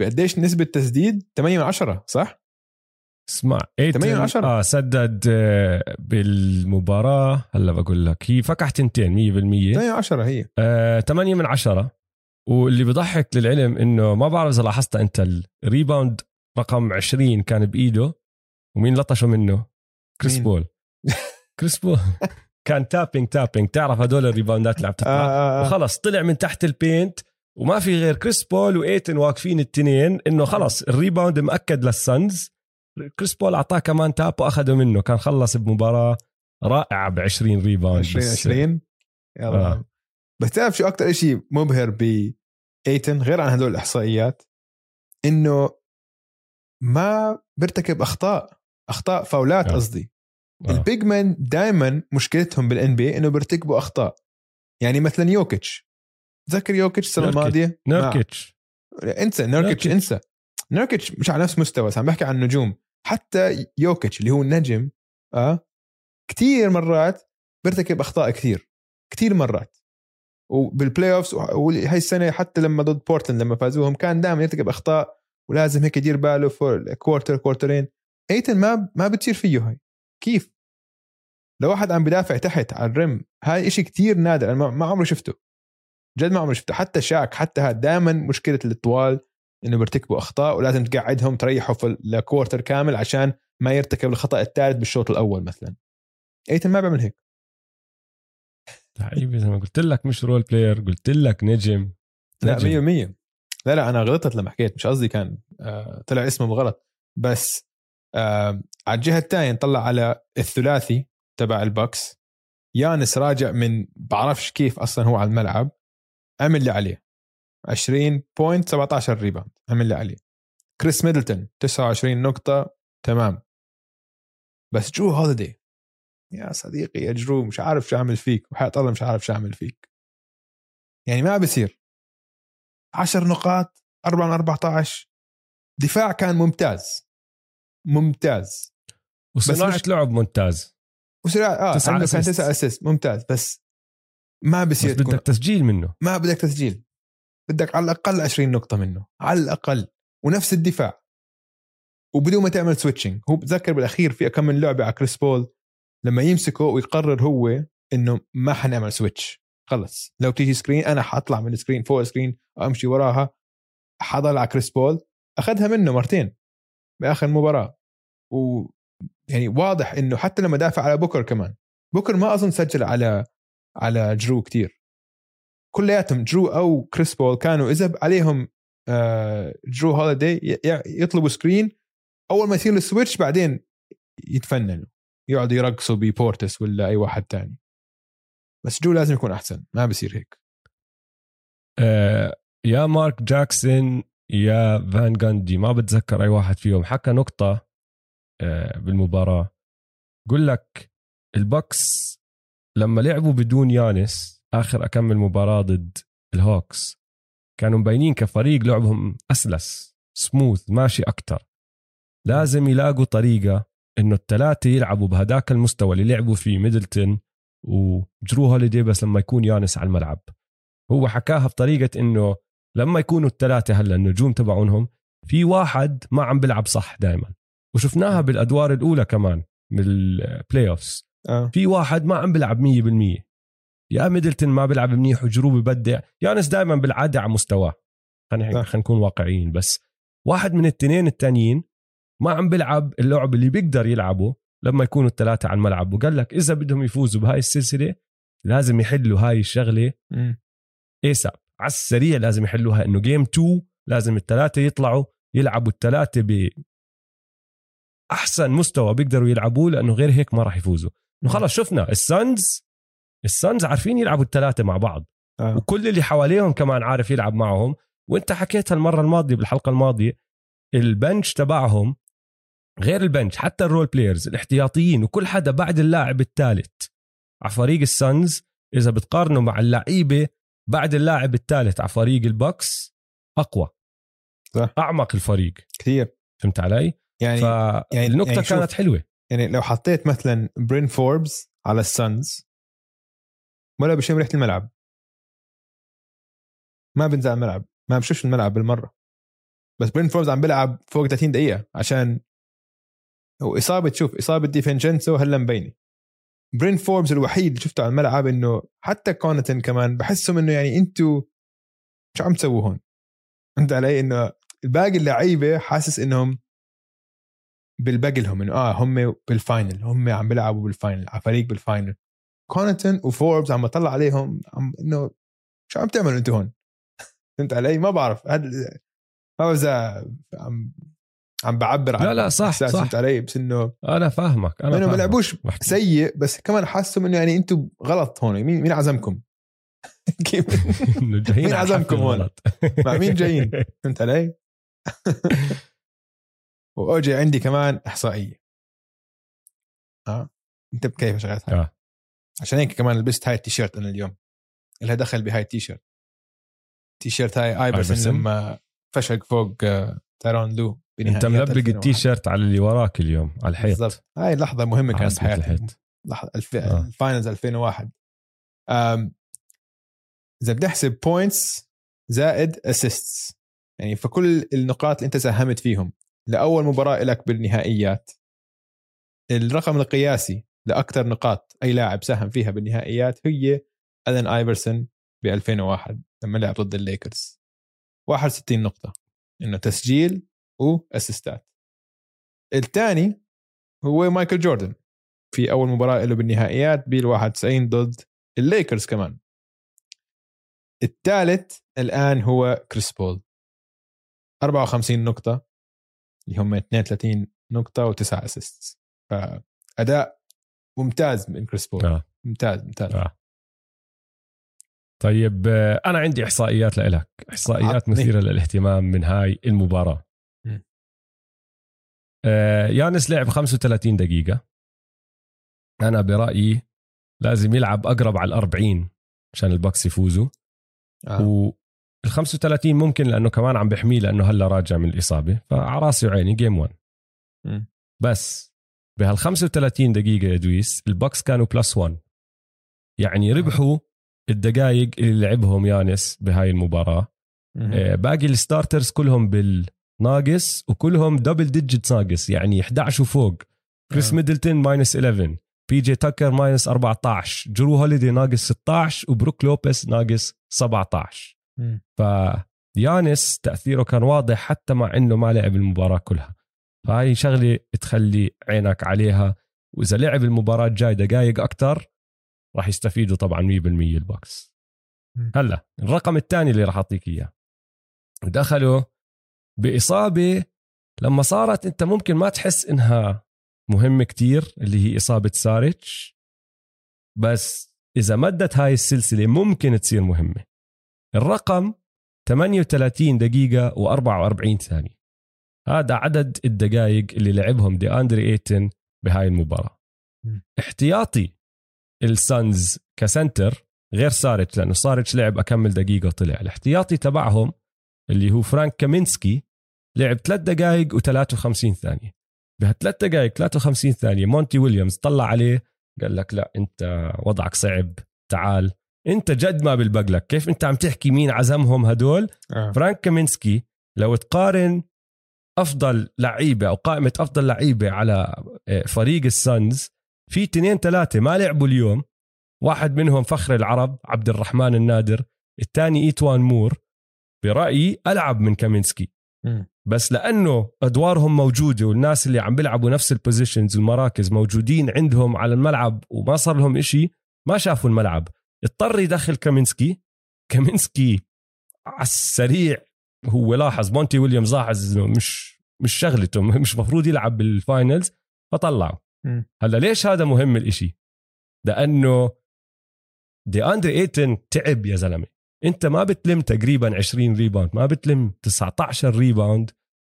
بقديش نسبة تسديد؟ 8 من 10 صح؟ اسمع ايتن 8 من 10. آه سدد آه، بالمباراة. هلا بقول لك هي فتح تنتين 100% 8 من 10 هي. آه، 8 من 10 واللي بضحك للعلم إنه ما بعرف إذا لاحظت أنت ال rebound رقم 20 كان بإيده ومين لطشه منه؟ كريس؟ بول. كريس بول. كان tapping tapping تعرف هدول ال reboundات اللي عم آه تطلع؟ آه آه. وخلص طلع من تحت ال paint وما في غير كريس بول وإيتن واقفين التنين إنه خلص ال rebound مأكد للسنز كريس بول أعطاه كمان tap واخده منه. كان خلص بمباراة رائعة ب 20 rebound 20 بس- 20 يلا. آه. بس تعرف شو أكثر شيء مبهر بايتن غير عن هدول الإحصائيات؟ إنه ما بيرتكب أخطاء. أخطاء foulات آه. قصدي. آه. ال big man دائما مشكلتهم بال NBA إنه بيرتكبوا أخطاء. يعني مثلا يوكيتش. تذكر يوكيتش السنة نيركيتش. الماضية؟ نيركيتش. ما- انسى نيركيتش نيركيتش. انسى. نيركيتش مش على نفس مستوى عم بحكي عن النجوم. حتى يوكيتش اللي هو النجم آه كثير مرات بيرتكب أخطاء كثير كثير مرات. وبال playoffs وهي السنة حتى لما ضد بورتلاند لما فازوهم كان دائما يرتكب أخطاء ولازم هيك يدير باله for quarter quarterين ايتن ما ما بتصير فيه هاي. كيف؟ لو واحد عم بدافع تحت على ال rim هاي إشي كتير نادر أنا ما- عمري شفته. جد ما عمري شفته. حتى شاك حتى هاد دائما مشكلة الطوال إنه بيرتكبوا أخطاء ولازم تقعدهم تريحوا في ال quarter كامل عشان ما يرتكب الخطأ الثالث بالشوط الأول مثلا. أيتن ما بيعمل هيك. حبيبي زي ما قلت لك مش role player قلت لك نجم. لا نجم. 100% لا لا أنا غلطت لما حكيت مش قصدي كان آه طلع اسمه غلط بس آه على الجهة الثانية نطلع على الثلاثي تبع البوكس. يانس راجع من بعرفش كيف أصلا هو على الملعب. عمل اللي عليه. 20 point 17 rebound عمل اللي عليه. كريس ميدلتون 29 نقطة. تمام. بس جو هوليدي. يا صديقي يا جو مش عارف شو أعمل فيك. وحياة الله مش عارف شو أعمل فيك. يعني ما بصير 10 نقاط 4 من 14 دفاع كان ممتاز. ممتاز. وصناعة مش- لعب ممتاز. وسرعة آه تسعة assist. تسعة assist ممتاز. بس ما بس بصير تكون بدك تسجيل منه. ما بدك تسجيل. بدك على الأقل 20 نقطة منه. على الأقل. ونفس الدفاع. وبدون ما تعمل switching هو بتذكر بالأخير في كم من لعبة على كريس بول لما يمسكه ويقرر هو إنه ما حنعمل switch خلص. لو تيجي screen أنا حاطلع من ال screen فوق ال screen وامشي وراها. حضل على كريس بول أخذها منه مرتين. بآخر مباراة. و يعني واضح إنه حتى لما دافع على بوكر كمان. بوكر ما أظن سجل على على جرو كتير. كلياتهم جرو أو كريس بول كانوا إذا عليهم آه، جرو هوليدي ي- ي- يطلبوا screen. أول ما يصير ال switch بعدين يتفننوا. يقعدوا يرقصوا ببورتس ولا أي واحد تاني. بس جو لازم يكون أحسن ما بصير هيك. آه يا مارك جاكسون يا فان جاندي ما بتذكر أي واحد فيهم. حكى نقطة آه بالمباراة. قل لك البكس لما لعبوا بدون يانس آخر كم مباراة ضد الهوكس كانوا مبينين كفريق لعبهم أسلس سموث ماشي أكتر. لازم يلاقوا طريقة إنه الثلاثه يلعبوا بهداك المستوى اللي لعبوا فيه ميدلتون وجرو هوليدي بس لما يكون يانس على الملعب. هو حكاها بطريقة إنه لما يكونوا الثلاثه هلا النجوم تبعونهم في واحد ما عم بيلعب صح دائما وشفناها بالأدوار الأولى كمان بال playoffs آه. في واحد ما عم بيلعب 100% يا ميدلتون ما بيلعب منيح وجرو ببدع يانس دائما بالعادة على مستواه. خلينا. خلينا نكون واقعيين بس. واحد من الاثنين التانيين ما عم بيلعب اللعب اللي بيقدر يلعبه لما يكونوا الثلاثه على الملعب. وقال لك إذا بدهم يفوزوا بهاي السلسلة لازم يحلوا هاي الشغلة. ASAP على السريع لازم يحلوها إنه game 2 لازم الثلاثه يطلعوا يلعبوا الثلاثه أحسن مستوى بيقدروا يلعبوه لأنه غير هيك ما راح يفوزوا إنه خلص شفنا السانز السانز عارفين يلعبوا الثلاثه مع بعض آه. وكل اللي حواليهم كمان عارف يلعب معهم وأنت حكيتها المره الماضية بالحلقة الماضية ال bench تبعهم غير ال bench حتى ال role players الاحتياطيين وكل حدا بعد اللاعب الثالث على فريق السانز إذا بتقارنه مع اللعيبة بعد اللاعب الثالث على فريق البوكس أقوى صح. أعمق الفريق كثير فهمت علي؟ يعني يعني شوف- كانت حلوة. يعني لو حطيت مثلا برين فوربس على السانز ولا بشم ريحة الملعب. ما بنزل الملعب. ما بشوفش الملعب بالمرة. بس برين فوربس عم بيلعب فوق 30 دقيقة عشان وإصابة شوف إصابة ديفنجنسو هلأ مبينة. برين فوربس الوحيد اللي شفته على الملعب إنه حتى كوناتون كمان بحسهم إنه يعني أنتوا شو عم تسووا هون؟ فهمت علي؟ إنه باقي اللعيبة حاسس إنهم بلبق لهم إنه آه هم بال final هم عم بيلعبوا بال final على فريق بال final كوناتون وفوربس عم بطلع عليهم عم إنه شو عم تعملوا أنتوا هون؟ فهمت علي؟ ما بعرف هذا ما بعرف إذا عم عم بعبر عن لا لا صح صح فهمت علي بس إنه أنا فاهمك أنا إنه ما. لعبوش. سيء بس كمان حاسهم إنه يعني أنتم غلط هون مين مين عزمكم؟ مين عزمكم هون؟ مع مين جايين؟ فهمت علي؟ وأوجي عندي كمان إحصائية. آه. أنت بكيف شغلت هاي؟ آه. عشان هيك كمان لبست هاي التيشيرت أنا اليوم. لها دخل بهاي التيشيرت. تيشيرت هاي آيفرسون؟ لما فشق فوق آه، تايرون لو أنت معلق التيشيرت على اللي وراك اليوم على الحيط. بالضبط. هاي لحظة مهمة على كانت بحياتي لحظة الف... آه. ال finals 2001 أم... إذا بنحسب points زائد assists يعني في كل النقاط اللي أنت ساهمت فيهم. لأول مباراة لك بالنهائيات. الرقم القياسي لأكثر نقاط أي لاعب ساهم فيها بالنهائيات هي ألين آيفرسون ب 2001 لما لعب ضد الليكرز. 61 نقطة. إنه تسجيل وأسيستات. الثاني هو مايكل جوردن في أول مباراة له بالنهائيات بال 91 ضد الليكرز كمان. الثالث الآن هو كريس بول. 54 نقطة. اللي هم 32 نقطة و9 assist فأداء ممتاز من كريس بول آه. ممتاز ممتاز آه. طيب آه، أنا عندي إحصائيات لك إحصائيات عطني. مثيرة للاهتمام من هاي المباراة. آه، يانس لعب 35 دقيقة أنا برأيي لازم يلعب أقرب على ال 40 عشان البكس يفوزوا آه. وال 35 ممكن لأنه كمان عم بحميه لأنه هلا راجع من الإصابة فعلى راسي وعيني game 1 مم. بس بهال 35 دقيقة يا دويس البوكس كانوا plus 1 يعني ربحوا الدقائق اللي لعبهم يانس بهاي المباراة مم. آه، باقي ال starters كلهم بالناقص وكلهم double digit ناقص يعني 11 وفوق كريس آه. ميدلتون minus 11 بي جي تاكر minus 14 جرو هوليدي ناقص 16 وبروك لوبيس ناقص 17 مم. فيانس تأثيره كان واضح حتى مع إنه ما لعب المباراة كلها. فهاي شغلة تخلي عينك عليها. وإذا لعب المباراة الجاي دقائق أكثر راح يستفيدوا طبعا 100% البوكس. هلأ الرقم الثاني اللي راح أعطيك إياه. دخلوا بإصابة لما صارت أنت ممكن ما تحس إنها مهمة كتير اللي هي إصابة ساريتش. بس إذا مدت هاي السلسلة ممكن تصير مهمة. الرقم 38 دقيقة و44 ثانية. هذا عدد الدقائق اللي لعبهم دي أندري إيتن بهاي المباراة. احتياطي السانز ك center غير ساريتش لأنه ساريتش لعب كم دقيقة وطلع. الاحتياطي تبعهم اللي هو فرانك كامينسكي لعب 3 دقائق و53 ثانية. بهالثلاث دقائق 53 ثانية مونتي ويليامز طلع عليه قال لك لا أنت وضعك صعب تعال. انت جد ما بلبقلك كيف انت عم تحكي مين عزمهم هدول؟ آه. فرانك كامينسكي لو تقارن أفضل لعيبة أو قائمة أفضل لعيبة على آه، فريق السانز في اثنين ثلاثة ما لعبوا اليوم. واحد منهم فخر العرب عبد الرحمن النادر. الثاني إيتوان مور. برأيي ألعب من كامينسكي. بس لأنه أدوارهم موجودة والناس اللي عم بيلعبوا نفس ال positions والمراكز موجودين عندهم على الملعب وما صار لهم إشي ما شافوا الملعب. اضطر يدخل كامينسكي. كامينسكي على السريع هو لاحظ مونتي ويليامز لاحظ إنه مش مش شغلته مش مفروض يلعب بال finals فطلعه. هلأ ليش هذا مهم الإشي؟ لأنه دي أندري إيتن تعب يا زلمة. أنت ما بتلم تقريبا 20 rebound ما بتلم 19 rebound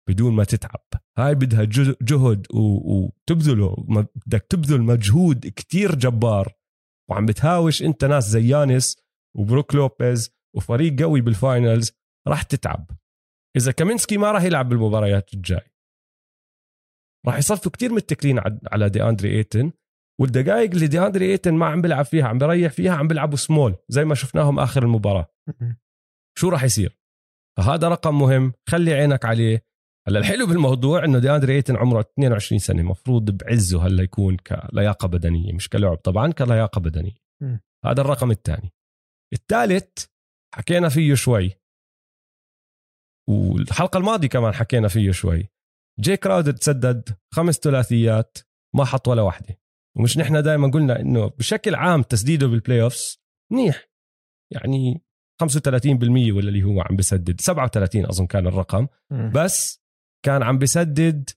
بدون ما تتعب. هاي بدها جهد وتبذله بدك تبذل مجهود كتير جبار وعم بتهاوش انت ناس زي يانس وبروك لوبيز وفريق قوي بال Finals راح تتعب. إذا كامينسكي ما راح يلعب بالمباريات الجاي. راح يصفوا كتير متكلين على دي اندري إيتن والدقائق اللي دي اندري إيتن ما عم بيلعب فيها عم بريح فيها عم بيلعبوا سمول زي ما شفناهم آخر المباراة. شو راح يصير؟ فهذا رقم مهم خلي عينك عليه. هلا الحلو بالموضوع إنه دي أندري إيتن عمره 22 سنة المفروض بعزه هلا يكون كلياقة بدنية مش كلعب طبعا كلياقة بدنية. مم. هذا الرقم الثاني. الثالث حكينا فيه شوي. والحلقة الماضية كمان حكينا فيه شوي. جي كراودر تسدد خمس ثلاثيات ما حط ولا واحدة. ومش نحن دائما قلنا إنه بشكل عام تسديده بال playoffs منيح. يعني 35% ولا اللي هو عم بسدد. 37 أظن كان الرقم. بس كان عم بسدد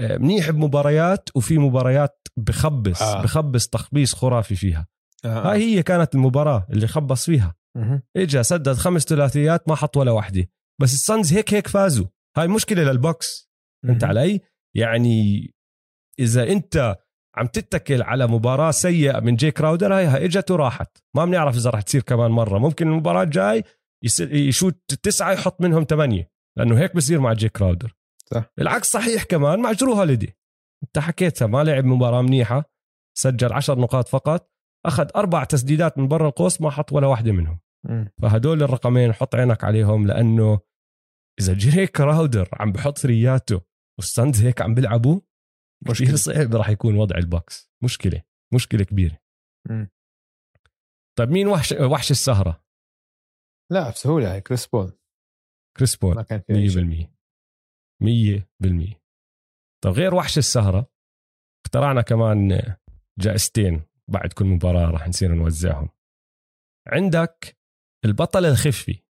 آه، منيح بمباريات وفي مباريات بخبص آه. آه. بخبص تخبيص خرافي فيها آه. هاي هي كانت المباراة اللي خبص فيها مم. إجا سدد خمس ثلاثيات ما حط ولا واحدة بس السانز هيك هيك فازوا هاي مشكلة للبوكس أنت مم. علي يعني إذا أنت عم تتكل على مباراة سيئة من جي كراودر هاي اجت وراحت ما بنعرف إذا راح تصير كمان مرة ممكن المباراة الجاي يشوت تسعة يحط منهم ثمانية لأنه هيك بصير مع جي كراودر صح. العكس صحيح كمان مع جرو هاليدي انت حكيتها ما لعب مباراة منيحة سجل عشر نقاط فقط أخذ أربع تسديدات من برا القوس ما حط ولا واحدة منهم م. فهدول الرقمين حط عينك عليهم لأنه إذا جي كراودر عم بحط ثلاثياته والسانز هيك عم بيلعبوا كثير صعب راح يكون وضع البوكس مشكلة مشكلة كبيرة م. طيب مين وحش وحش السهرة؟ لا بسهولة كريس بول كريس بول 100% مية بالمية. طب غير وحش السهرة اخترعنا كمان جائزتين بعد كل مباراة راح نصير نوزعهم. عندك البطل الخفي.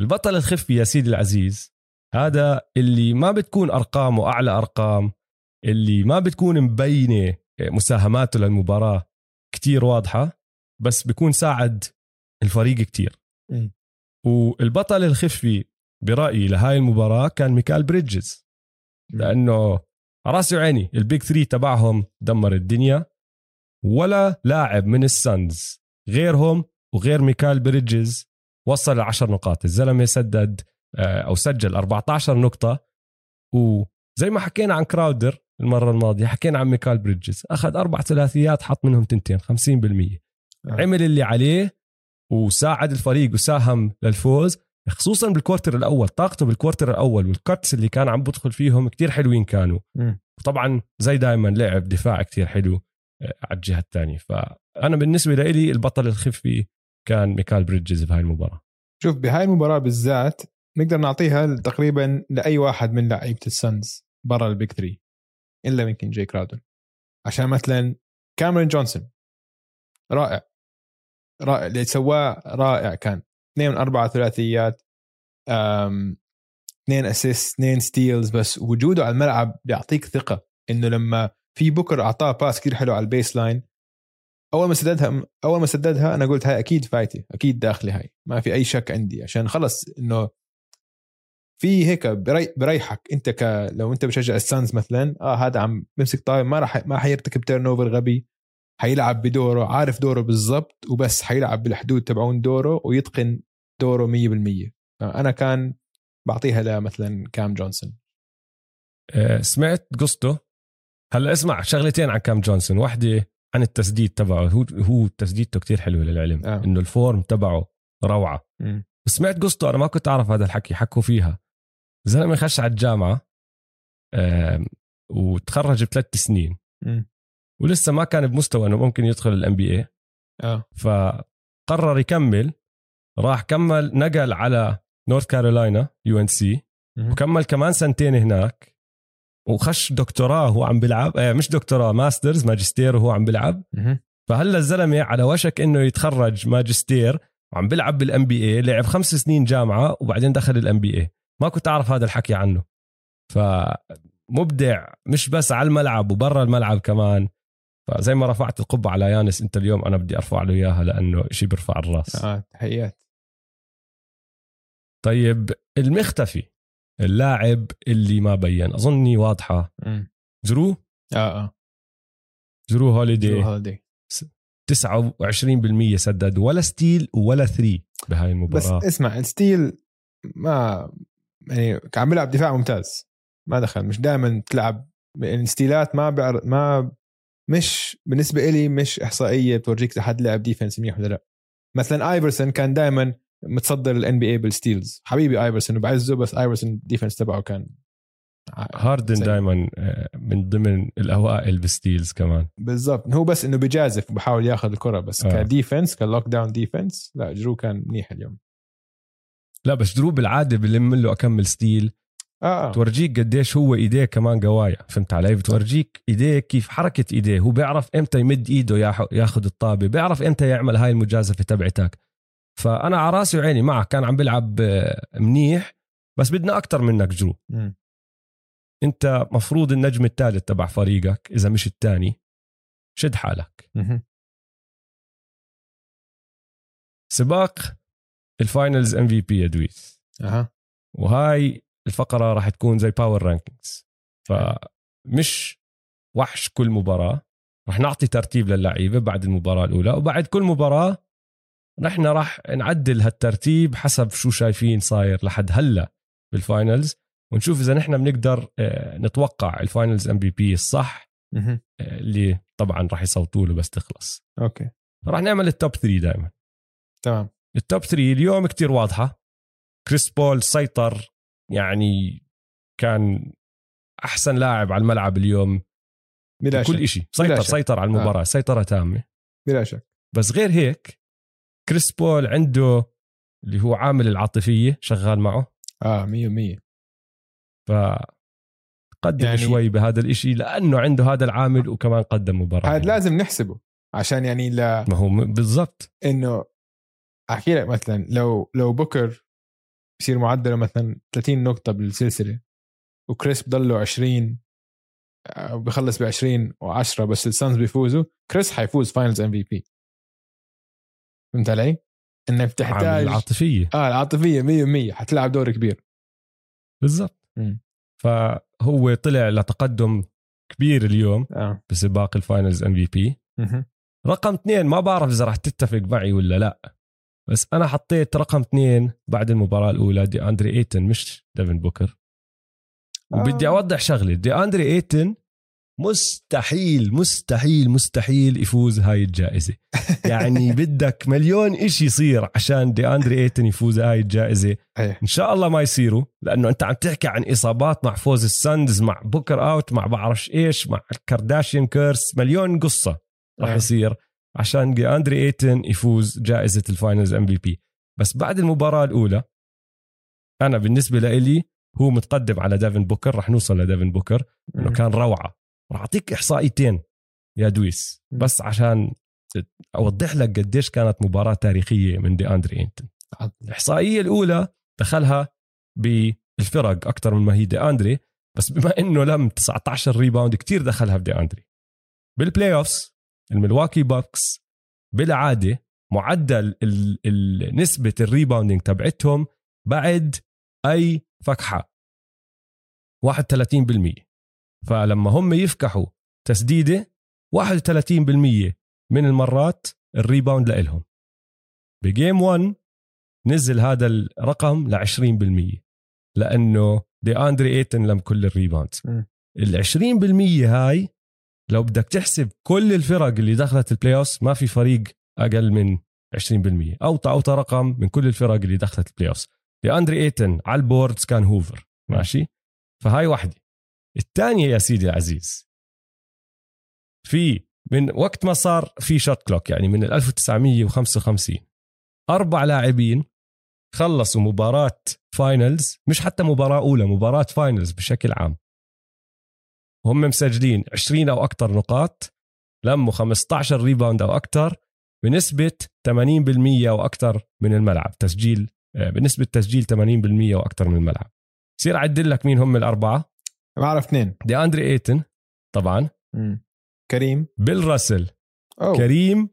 البطل الخفي يا سيدي العزيز هذا اللي ما بتكون أرقامه أعلى أرقام اللي ما بتكون مبينة مساهماته للمباراة كتير واضحة بس بيكون ساعد الفريق كتير. إيه. والبطل الخفي برأيي لهاي المباراة كان ميكال بريدجز. لأنه رأسي وعيني ال Big Three تبعهم دمر الدنيا. ولا لاعب من السانز غيرهم وغير ميكال بريدجز وصل ل 10 نقاط. الزلمة سدد آه، أو سجل 14 نقطة. وزي ما حكينا عن كراودر المرة الماضية حكينا عن ميكال بريدجز. أخذ أربع ثلاثيات حط منهم تنتين 50% آه. عمل اللي عليه وساعد الفريق وساهم للفوز. خصوصا بال quarter الأول طاقته بال quarter الأول وال cuts اللي كان عم بدخل فيهم كتير حلوين كانوا. مم. وطبعا زي دائما لعب دفاع كتير حلو آه، على الجهة الثانية فأنا بالنسبة لي البطل الخفي كان ميكال بريدجز بهاي المباراة. شوف بهاي المباراة بالذات نقدر نعطيها تقريبا لأي واحد من لعيبة السنز برا ال Big 3 إلا يمكن جاي كراودر عشان مثلا كاميرون جونسون رائع. رائع اللي سواه رائع كان. اثنين من أربعة ثلاثيات أم، اثنين assist اثنين steals بس وجوده على الملعب بيعطيك ثقة إنه لما في بوكر أعطاه pass كثير حلو على ال baseline أول ما سددها أول ما سددها أنا قلت هاي أكيد فايتة أكيد داخلة هاي ما في أي شك عندي عشان خلص إنه في هيك بري بريحك أنت ك لو أنت بشجع السانز مثلا آه هذا عم بمسك طاير ما راح ما حيرتكب turnover غبي حيلعب بدوره عارف دوره بالضبط وبس حيلعب بالحدود تبعون دوره ويتقن دوره 100% أنا كان بعطيها لمثلا كام جونسون. آه، سمعت قصته. هلا اسمع شغلتين عن كام جونسون. واحدة عن التسديد تبعه. هو هو تسديدته كتير حلوة للعلم. آه. إنه ال form تبعه روعة. مم. سمعت قصته أنا ما كنت أعرف هذا الحكي. حكوا فيها. زلمة خش على الجامعة وتخرج بثلاث سنين. مم. ولسه ما كان بمستوى إنه ممكن يدخل ال NBA آه. فقرر يكمل. راح كمل نقل على نورث كارولاينا UNC. وكمل كمان سنتين هناك. وخش دكتوراه وهو عم بيلعب. آه مش دكتوراه masters ماجستير وهو عم بيلعب. فهلا الزلمة على وشك إنه يتخرج ماجستير وعم بيلعب بال NBA لعب خمس سنين جامعة وبعدين دخل ال NBA ما كنت أعرف هذا الحكي عنه. فمبدع مش بس على الملعب وبرا الملعب كمان. فزي ما رفعت القبعة على يانس أنت اليوم أنا بدي أرفع له إياها لأنه شيء بيرفع الراس. آه تحيات. طيب المختفي اللاعب اللي ما بين أظني واضحة. جرو؟ آه آه. جرو هوليدي. جرو هوليدي. 29% سدد ولا steal ولا three بهاي بس المباراه اسمع ال steal ما يعني كان عم بيلعب دفاع ممتاز. ما دخل مش دائما تلعب يعني الستيلات ما بعرف ما مش بالنسبة إلي مش إحصائية بتورجيك إذا حد لعب defense منيح ولا لا. مثلا ايفرسون كان دائما متصدر ال NBA بال steals حبيبي ايفرسون وبعزه بس ايفرسون ال defense تبعه كان هاردن دائما من ضمن الأوائل بال steals كمان. بالضبط. هو بس إنه بجازف وبحاول ياخذ الكرة بس آه. ك defense ك lockdown defense لا Jrue كان منيح اليوم. لا بس Jrue بالعادة بلم له أكمل steal آه. تورجيك قديش هو إيديه كمان قوايا فهمت علي بتورجيك إيديه كيف حركة إيديه هو بيعرف إمتى يمد إيده ياخذ الطابة بيعرف إمتى يعمل هاي المجازفة تبعتك فأنا على راسي وعيني معك كان عم بيلعب آه، منيح بس بدنا أكثر منك Jrue مم. أنت مفروض النجم الثالث تبع فريقك إذا مش الثاني شد حالك مهم. سباق ال Finals MVP يا دويس أها وهاي الفقرة راح تكون the power rankings فمش وحش كل مباراة. رح نعطي ترتيب للعيبة بعد المباراة الأولى وبعد كل مباراة نحن راح نعدل هالترتيب حسب شو شايفين صاير لحد هلأ بال Finals ونشوف إذا نحن بنقدر آه، نتوقع ال Finals MVP الصح آه، اللي طبعا راح يصوتوا له بس تخلص. okay. راح نعمل ال top 3 دائما تمام. ال top 3 اليوم كتير واضحة. كريس بول سيطر يعني كان أحسن لاعب على الملعب اليوم بلا كل شيء سيطر شك. سيطر على المباراة آه. سيطرة تامة. بلا شك. بس غير هيك كريس بول عنده اللي هو عامل العاطفية شغال معه. آه 100% ف قدم يعني يعني- شوي بهذا الإشي لأنه عنده هذا العامل وكمان قدم مباراة. هذا لازم نحسبه عشان يعني لا ما هو بالضبط. إنه أحكي لك مثلا لو لو بوكر بصير معدله مثلا 30 نقطة بالسلسلة وكريس بضله 20 أو بخلص ب 20 و10 بس السانز بيفوزوا كريس حيفوز Finals MVP. فهمت علي؟ إنك بتحتاج العاطفية. آه العاطفية 100% حتلعب دور كبير. بالضبط. فهو طلع لتقدم كبير اليوم آه. بسباق ال Finals MVP. رقم اثنين ما بعرف إذا رح تتفق معي ولا لا. بس أنا حطيت رقم اثنين بعد المباراة الأولى دي أندري إيتن مش ديفن بوكر. وبدي آه. أوضح شغله دي أندري إيتن مستحيل مستحيل مستحيل يفوز هاي الجائزة. يعني بدك مليون إشي يصير عشان دي أندري إيتن يفوز هاي الجائزة. إيه. إن شاء الله ما يصيروا لأنه أنت عم تحكي عن إصابات مع فوز السانز مع بوكر out مع بعرفش إيش مع الكارداشيان curse مليون قصة راح آه. يصير. عشان دي أندري إيتن يفوز جائزة ال Finals MVP. بس بعد المباراة الأولى أنا بالنسبة لإلي هو متقدم على ديفن بوكر رح نوصل لديفن بوكر إنه. كان روعة. رح أعطيك إحصائيتين يا دويس. بس عشان أوضح لك قديش كانت مباراة تاريخية من دي أندري إيتن. الإحصائية الأولى دخلها بالفرق أكثر من ما هي دي أندري بس بما إنه لم 19 rebound كتير دخلها بدي أندري. بال playoffs الملواكي باكس بالعادة معدل ال ال نسبة ال rebounding تبعتهم بعد أي فكحة. 31% فلما هم يفكحوا تسديدة 31% من المرات ال rebound لإلهم. ب game 1 نزل هذا الرقم ل 20% لأنه دي اندري ايتن لم كل ال rebound. ال 20% هاي لو بدك تحسب كل الفرق اللي دخلت ال playoff ما في فريق أقل من 20% أوطى أوطى رقم من كل الفرق اللي دخلت ال playoff دي اندري إيتن على ال boards كان Hoover. ماشي؟ فهاي واحدة. الثانية يا سيدي العزيز. في من وقت ما صار في shot clock يعني من ال 1955 أربع لاعبين خلصوا مباراة Finals مش حتى مباراة أولى مباراة Finals بشكل عام. وهم مسجلين 20 أو أكثر نقاط لموا 15 rebound أو أكثر بنسبة 80% أو أكثر من الملعب تسجيل آه، بنسبة تسجيل 80% أو أكثر من الملعب. صير أعدل لك مين هم الأربعة؟ بعرف اثنين. دي أندري إيتن طبعا. مم. كريم. بيل راسل. أوه. كريم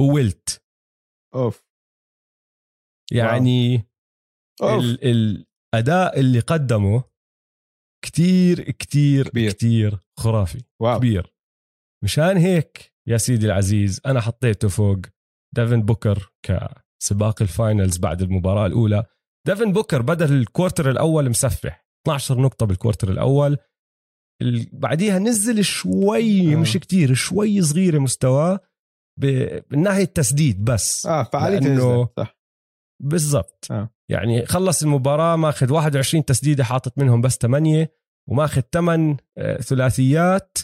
وويلت أوف. يعني أوف. ال الأداء اللي قدمه كتير كتير كبير. كتير خرافي. واو. كبير. مشان هيك يا سيدي العزيز أنا حطيته فوق ديفن بوكر كسباق ال Finals بعد المباراة الأولى. ديفن بوكر بدا ال quarter الأول مسفح. 12 نقطة بال quarter الأول. ال- بعديها نزل شوي آه. مش كتير شوي صغيرة مستواه ب- من ناحية تسديد بس. آه فعاليته صح. بالضبط. آه. يعني خلص المباراة ماخذ 21 تسديدة حاطط منهم بس 8 وماخذ 8 ثلاثيات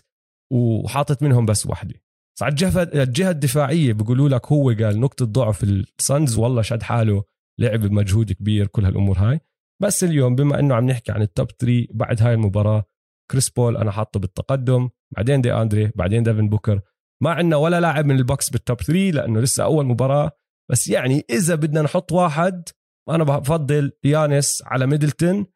وحاطط منهم بس واحدة. بس على الجهة الجهة الدفاعية بيقولوا لك هو قال نقطة ضعف السانز والله شد حاله لعب بمجهود كبير كل هالأمور هاي. بس اليوم بما إنه عم نحكي عن ال top 3 بعد هاي المباراة كريس بول أنا حاطه بالتقدم بعدين دي أندري بعدين ديفن بوكر. ما عندنا ولا لاعب من البوكس بال top 3 لأنه لسه أول مباراة. بس يعني إذا بدنا نحط واحد أنا بفضل يانس على ميدلتون.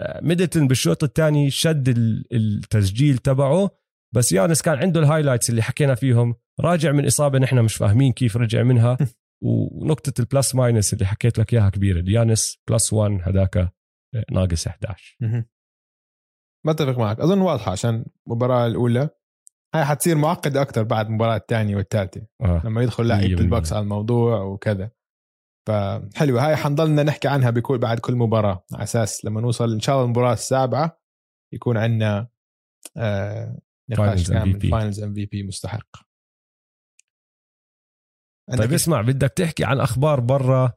آه، ميدلتون بالشوط الثاني شد ال- التسجيل تبعه. بس يانس كان عنده ال highlights اللي حكينا فيهم. راجع من إصابة نحن مش فاهمين كيف رجع منها. ونقطة ال plus minus اللي حكيت لك إياها كبيرة. يانس plus 1 هداك آه، ناقص 11 مهم. بتفق معك. أظن واضحة عشان المباراة الأولى. هاي حتصير معقدة أكثر بعد المباراة الثانية والثالثة. آه. لما يدخل لعيبة البوكس على الموضوع وكذا. فحلوة. هاي حنضلنا نحكي عنها بكل بعد كل مباراة. على أساس لما نوصل إن شاء الله المباراة السابعة يكون عندنا آه نقاش كامل. Finals MVP مستحق. طيب اسمع بدك تحكي عن أخبار برا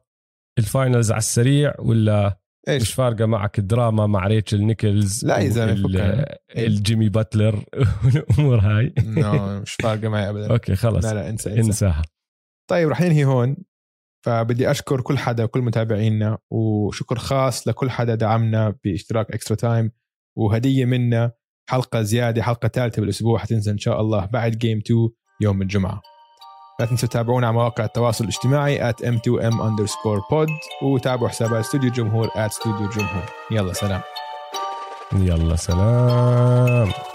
ال Finals على السريع ولا إيش؟ مش فارقة معك الدراما مع ريتشل نيكلز لا يا زلمة الجيمي باتلر والأمور هاي؟ no مش فارقة معي ابدا. okay خلص. لا لا انسى, انسى. انساها. طيب رح ننهي هون. فبدي أشكر كل حدا وكل متابعينا وشكر خاص لكل حدا دعمنا باشتراك Extra Time وهدية منا حلقة زيادة حلقة ثالثة بالأسبوع حتنزل إن شاء الله بعد game 2 يوم الجمعة. لا تنسوا تتابعونا على مواقع التواصل الاجتماعي at m2m underscore pod وتابعوا حسابات استوديو الجمهور at استوديو الجمهور يلا سلام. يلا سلام.